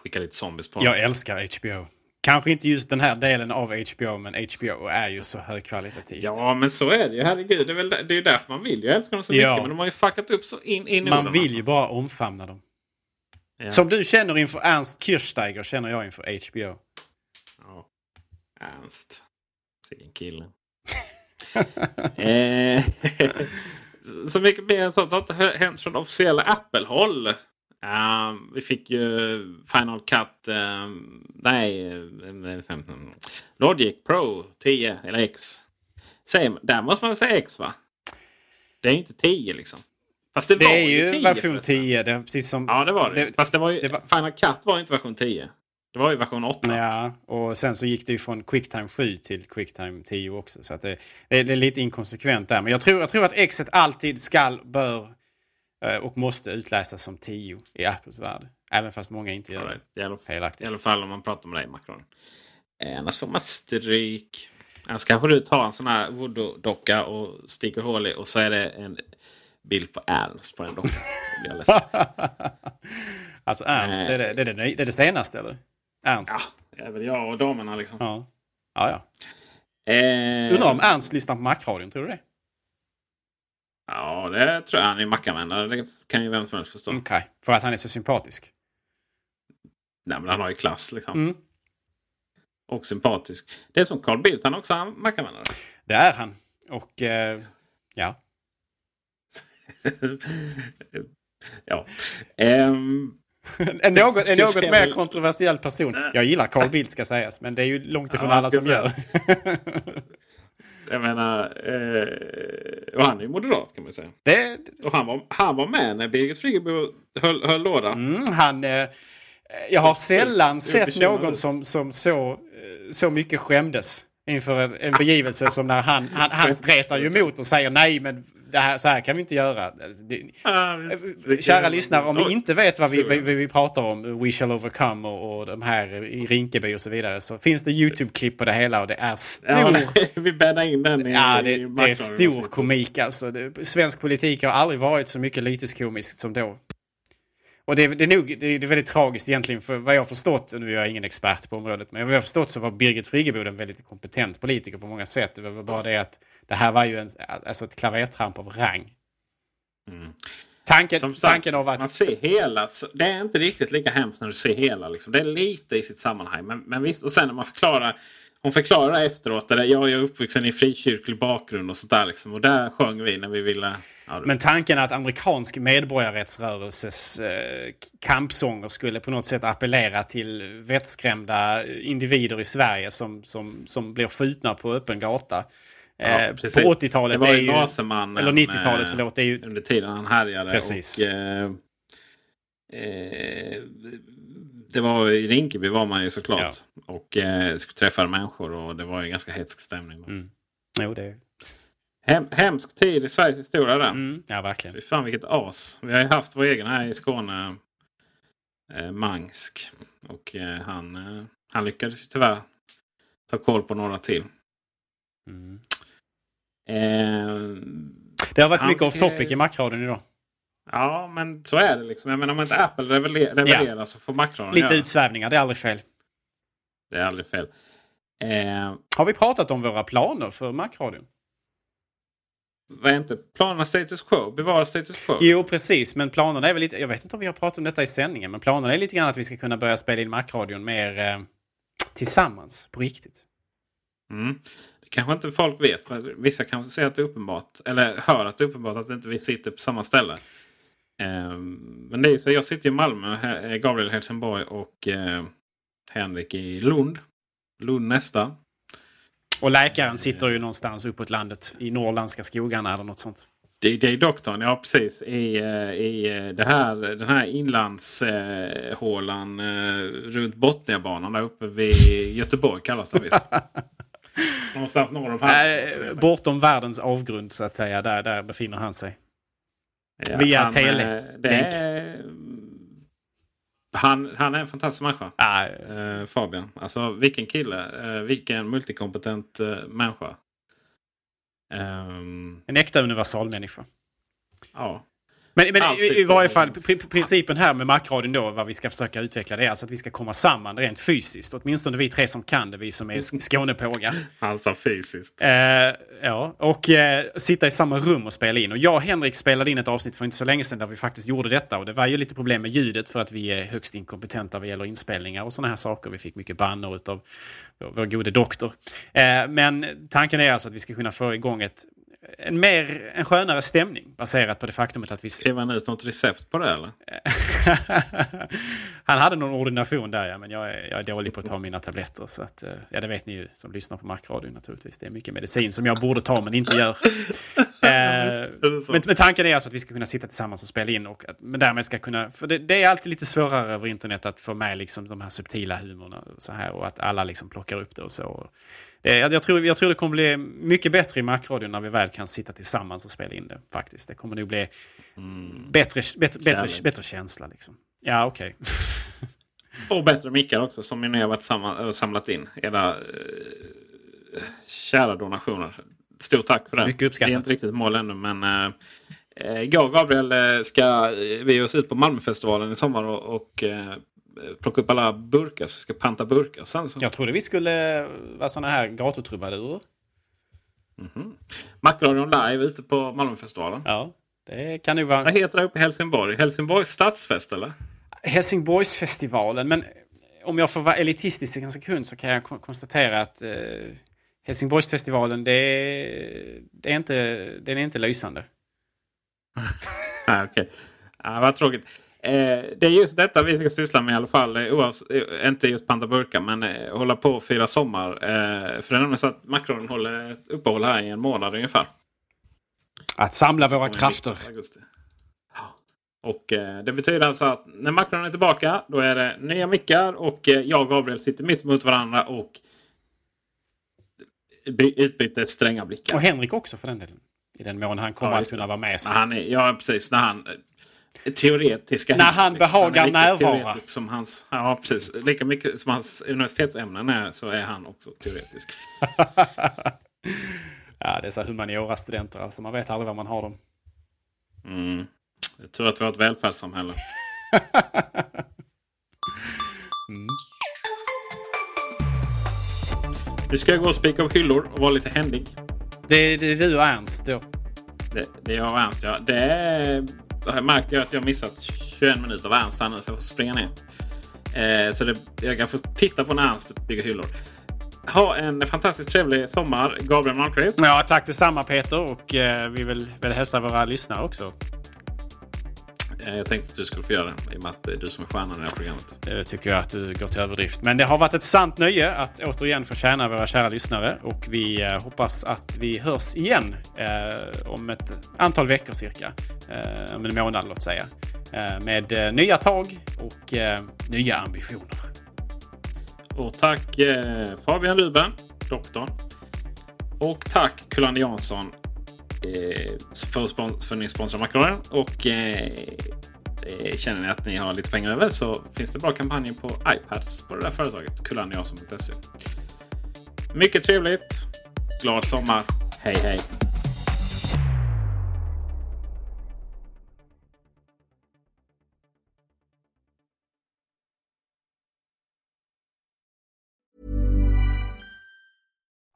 C: Skicka lite zombies på
D: Jag älskar HBO. Kanske inte just den här delen av HBO, men HBO är ju så högkvalitativt.
C: Ja, men så är det ju. Herregud, det är, väl, det är därför man vill ju älska dem så ja. mycket. Men de har ju fuckat upp så in, in
D: Man vill alltså. ju bara omfamna dem. Ja. Som du känner inför Ernst Kirchsteiger känner jag inför HBO.
C: Ja. Ernst. Vilken kille. eh, så mycket mer än sånt har inte hänt från officiella Apple-håll. Uh, vi fick ju Final Cut. Uh, nej, 15. Eh, Logic Pro 10 eller X. Säger, där måste man säga X va? Det är inte 10 liksom.
D: Fast det, det var är ju 10, version 10. Det precis som,
C: ja det var det. det Fast det var ju, det var, Final Cut var inte version 10. Det var ju version 8.
D: Ja, och sen så gick det ju från Quicktime 7 till Quicktime 10 också. Så att det, det, är lite inkonsekvent där. Men jag tror, jag tror att Xet alltid skall, bör eh, och måste utläsas som 10 i Apples värld. Även fast många inte gör det.
C: Right. Felaktigt. I alla fall om man pratar med dig Macron. Eh, annars får man stryk. Annars kanske du tar en sån här voodoo-docka och sticker hål i och så är det en bild på Ernst på den dockan.
D: alltså Ernst, det är det, det, är det, det är det senaste eller? Ernst.
C: Ja, även jag och damerna liksom.
D: Ja, ja. ja. Eh... Undrar om Ernst lyssnar på Macradion, tror du det?
C: Ja, det tror jag. Han är Mac-användare. Det kan ju vem som helst förstå.
D: Okej, okay. för att han är så sympatisk?
C: Nej, men han har ju klass liksom. Mm. Och sympatisk. Det är som Carl Bildt, han är också Mac-användare.
D: Det är han. Och eh, ja.
C: Ja. Um,
D: en något, en något mer kontroversiell person. Jag gillar Carl Bildt ska sägas, men det är ju långt ifrån ja, alla som gör.
C: Jag menar, eh, och han är ju moderat kan man säga.
D: Det,
C: och han var, han var med när Birgit Friggebo höll, höll låda.
D: Mm, han, eh, jag har sällan sett någon som, som så, eh, så mycket skämdes inför en, en begivelse som när han, han, han stretar ju emot och säger nej men det här, så här kan vi inte göra. Det, kära lyssnare, om ni inte vet vad vi, vi, vi pratar om, We shall overcome och, och de här i Rinkeby och så vidare, så finns det YouTube-klipp på det hela och det är stor... Ja,
C: vi bäddar in den i
D: Ja, det, det är stor komik alltså. Det, svensk politik har aldrig varit så mycket lyteskomiskt som då. Och det, det, är nog, det, är väldigt tragiskt egentligen, för vad jag har förstått, nu är jag ingen expert på området, men vad jag har förstått så var Birgit Friggebo en väldigt kompetent politiker på många sätt. Det var bara det att det här var ju en, alltså ett klavertramp av rang.
C: Mm.
D: Tanken,
C: sagt,
D: tanken av att...
C: Man ser hela. Det är inte riktigt lika hemskt när du ser hela. Liksom. Det är lite i sitt sammanhang. Men, men visst, och sen när man förklarar. Hon förklarar efteråt. Där, jag är uppvuxen i frikyrklig bakgrund och sådär. Liksom. Och där sjöng vi när vi ville
D: men tanken att amerikansk medborgarrättsrörelses eh, kampsånger skulle på något sätt appellera till vettskrämda individer i Sverige som, som, som blir skjutna på öppen gata.
C: Ja,
D: eh, på 80-talet.
C: Det var
D: ju
C: Naseman.
D: Eller 90-talet, förlåt. Det är ju,
C: under tiden han härjade.
D: Precis.
C: Och, eh, eh, det var i Rinkeby var man ju såklart. Ja. Och eh, skulle träffa människor och det var ju ganska hetsk stämning.
D: Mm. Jo, det
C: Hem, hemsk tid i Sveriges historia där.
D: Mm, ja, verkligen.
C: Fy fan vilket as. Vi har ju haft vår egen här i Skåne. Eh, Mansk. Och eh, han, eh, han lyckades tyvärr ta koll på några till.
D: Mm.
C: Eh,
D: det har varit mycket off topic i Macradion idag.
C: Ja, men så är det liksom. Jag menar om inte Apple levererar ja. så får Macradion
D: Lite
C: göra.
D: utsvävningar, det är aldrig fel.
C: Det är aldrig fel. Eh,
D: har vi pratat om våra planer för Macradion?
C: Vad är inte planerna status quo? Bevara status quo?
D: Jo, precis. Men planerna är väl lite... Jag vet inte om vi har pratat om detta i sändningen. Men planerna är lite grann att vi ska kunna börja spela in Macradion mer eh, tillsammans, på riktigt.
C: Mm. Det kanske inte folk vet. För vissa kanske ser att det är uppenbart. Eller hör att det är uppenbart att inte vi sitter på samma ställe. Eh, men det är så. Jag sitter i Malmö. Gabriel i Helsingborg och eh, Henrik i Lund. Lund nästa.
D: Och läkaren sitter ju någonstans uppåt landet i norrländska skogarna eller något sånt.
C: DJ-doktorn, ja precis. I, eh, i eh, det här, den här inlandshålan eh, runt Botniabanan där uppe vid Göteborg kallas det visst. Någonstans norr om
D: äh, Bortom världens avgrund så att säga. Där, där befinner han sig.
C: Ja,
D: Via tele.
C: Han, han är en fantastisk människa.
D: Ah,
C: eh, Fabian. Alltså vilken kille. Eh, vilken multikompetent eh, människa. Um,
D: en äkta universalmänniska.
C: Ja.
D: Men, men i, i varje fall, principen här med Macradion då, vad vi ska försöka utveckla, det är alltså att vi ska komma samman rent fysiskt. Åtminstone vi tre som kan det, vi som är Skånepågar.
C: Han sa fysiskt.
D: Eh, ja, och eh, sitta i samma rum och spela in. Och jag och Henrik spelade in ett avsnitt för inte så länge sedan där vi faktiskt gjorde detta. Och det var ju lite problem med ljudet för att vi är högst inkompetenta vad gäller inspelningar och sådana här saker. Vi fick mycket bannor av vår, vår gode doktor. Eh, men tanken är alltså att vi ska kunna få igång ett en, mer, en skönare stämning baserat på det faktumet att vi...
C: Skrev han ut något recept på det eller?
D: han hade någon ordination där ja, men jag är, jag är dålig på att ta mina tabletter. Så att, eh, ja, det vet ni ju som lyssnar på Macradion naturligtvis. Det är mycket medicin som jag borde ta men inte gör. eh, men, men tanken är alltså att vi ska kunna sitta tillsammans och spela in. Och att, men därmed ska kunna, för det, det, är alltid lite svårare över internet att få med liksom de här subtila humorna och så här och att alla liksom plockar upp det och så. Eh, jag tror, jag tror det kommer bli mycket bättre i Macradion när vi väl kan sitta tillsammans och spela in det. faktiskt. Det kommer nog bli mm. bättre, bättre, bättre, bättre känsla. Liksom. Ja, okej.
C: Okay. och bättre mickar också som ni har varit samma, samlat in. Era eh, kära donationer. Stort tack för det.
D: Mycket uppskattat.
C: Det är inte riktigt mål ännu men eh, eh jag och Gabriel eh, ska vi oss ut på Malmöfestivalen i sommar och, och eh, plocka upp alla burkar så vi ska panta burkar. Sen så...
D: Jag trodde vi skulle vara sådana här gatutrubadurer.
C: Mm -hmm. Macradion live ute på Malmöfestivalen.
D: Ja, det kan ju vara...
C: Vad heter det uppe i Helsingborg? Helsingborgs stadsfest eller?
D: Helsingborgsfestivalen. Men om jag får vara elitistisk en sekund så kan jag konstatera att eh, Helsingborgsfestivalen det det är inte, den är inte lysande.
C: ah, Okej, okay. ah, vad tråkigt. Eh, det är just detta vi ska syssla med i alla fall. Eh, oavs, eh, inte just panta burkar men eh, hålla på och fira sommar. Eh, för det är nämligen så att makronen håller ett uppehåll här i en månad ungefär.
D: Att samla våra krafter.
C: Och eh, det betyder alltså att när makronen är tillbaka då är det nya mickar och jag och Gabriel sitter mitt mot varandra och utbyter stränga blickar.
D: Och Henrik också för den delen. I den mån han kommer ja, att kunna vara med.
C: När han är, ja, precis. När han... Teoretiska
D: När han behagar närvara.
C: Som hans, ja, precis. Lika mycket som hans universitetsämnen är så är han också teoretisk.
D: ja, dessa humaniora-studenter. Alltså, man vet aldrig var man har dem.
C: Mm. Jag tror att vi har ett välfärdssamhälle. mm. Nu ska jag gå och spika upp hyllor och vara lite händig.
D: Det, det är du och Ernst då?
C: Det, det är jag och Ernst ja. Det är, jag märker att jag missat 21 minuter av Ernst här nu så jag får springa ner. Eh, så det, jag kan få titta på när Ernst bygger hyllor. Ha en fantastiskt trevlig sommar, Gabriel Malmqvist.
D: Ja, tack detsamma Peter. Och eh, vi vill vill hälsa våra lyssnare också.
C: Eh, jag tänkte att du skulle få göra det i och med att det är du som är stjärnan i det här programmet.
D: Det tycker jag att du går till överdrift. Men det har varit ett sant nöje att återigen få tjäna våra kära lyssnare och vi eh, hoppas att vi hörs igen eh, om ett antal veckor cirka. Eh, om en månad låt säga. Eh, med eh, nya tag och nya ambitioner.
C: Och tack Fabian Ruben, doktorn. Och tack Kullander Jansson, eh, Eh, för, för att ni sponsrar Macradion. Och eh, eh, känner ni att ni har lite pengar över så finns det bra kampanjer på iPads på det där företaget. Kulaniasum.se. Mycket trevligt. Glad sommar. Hej hej.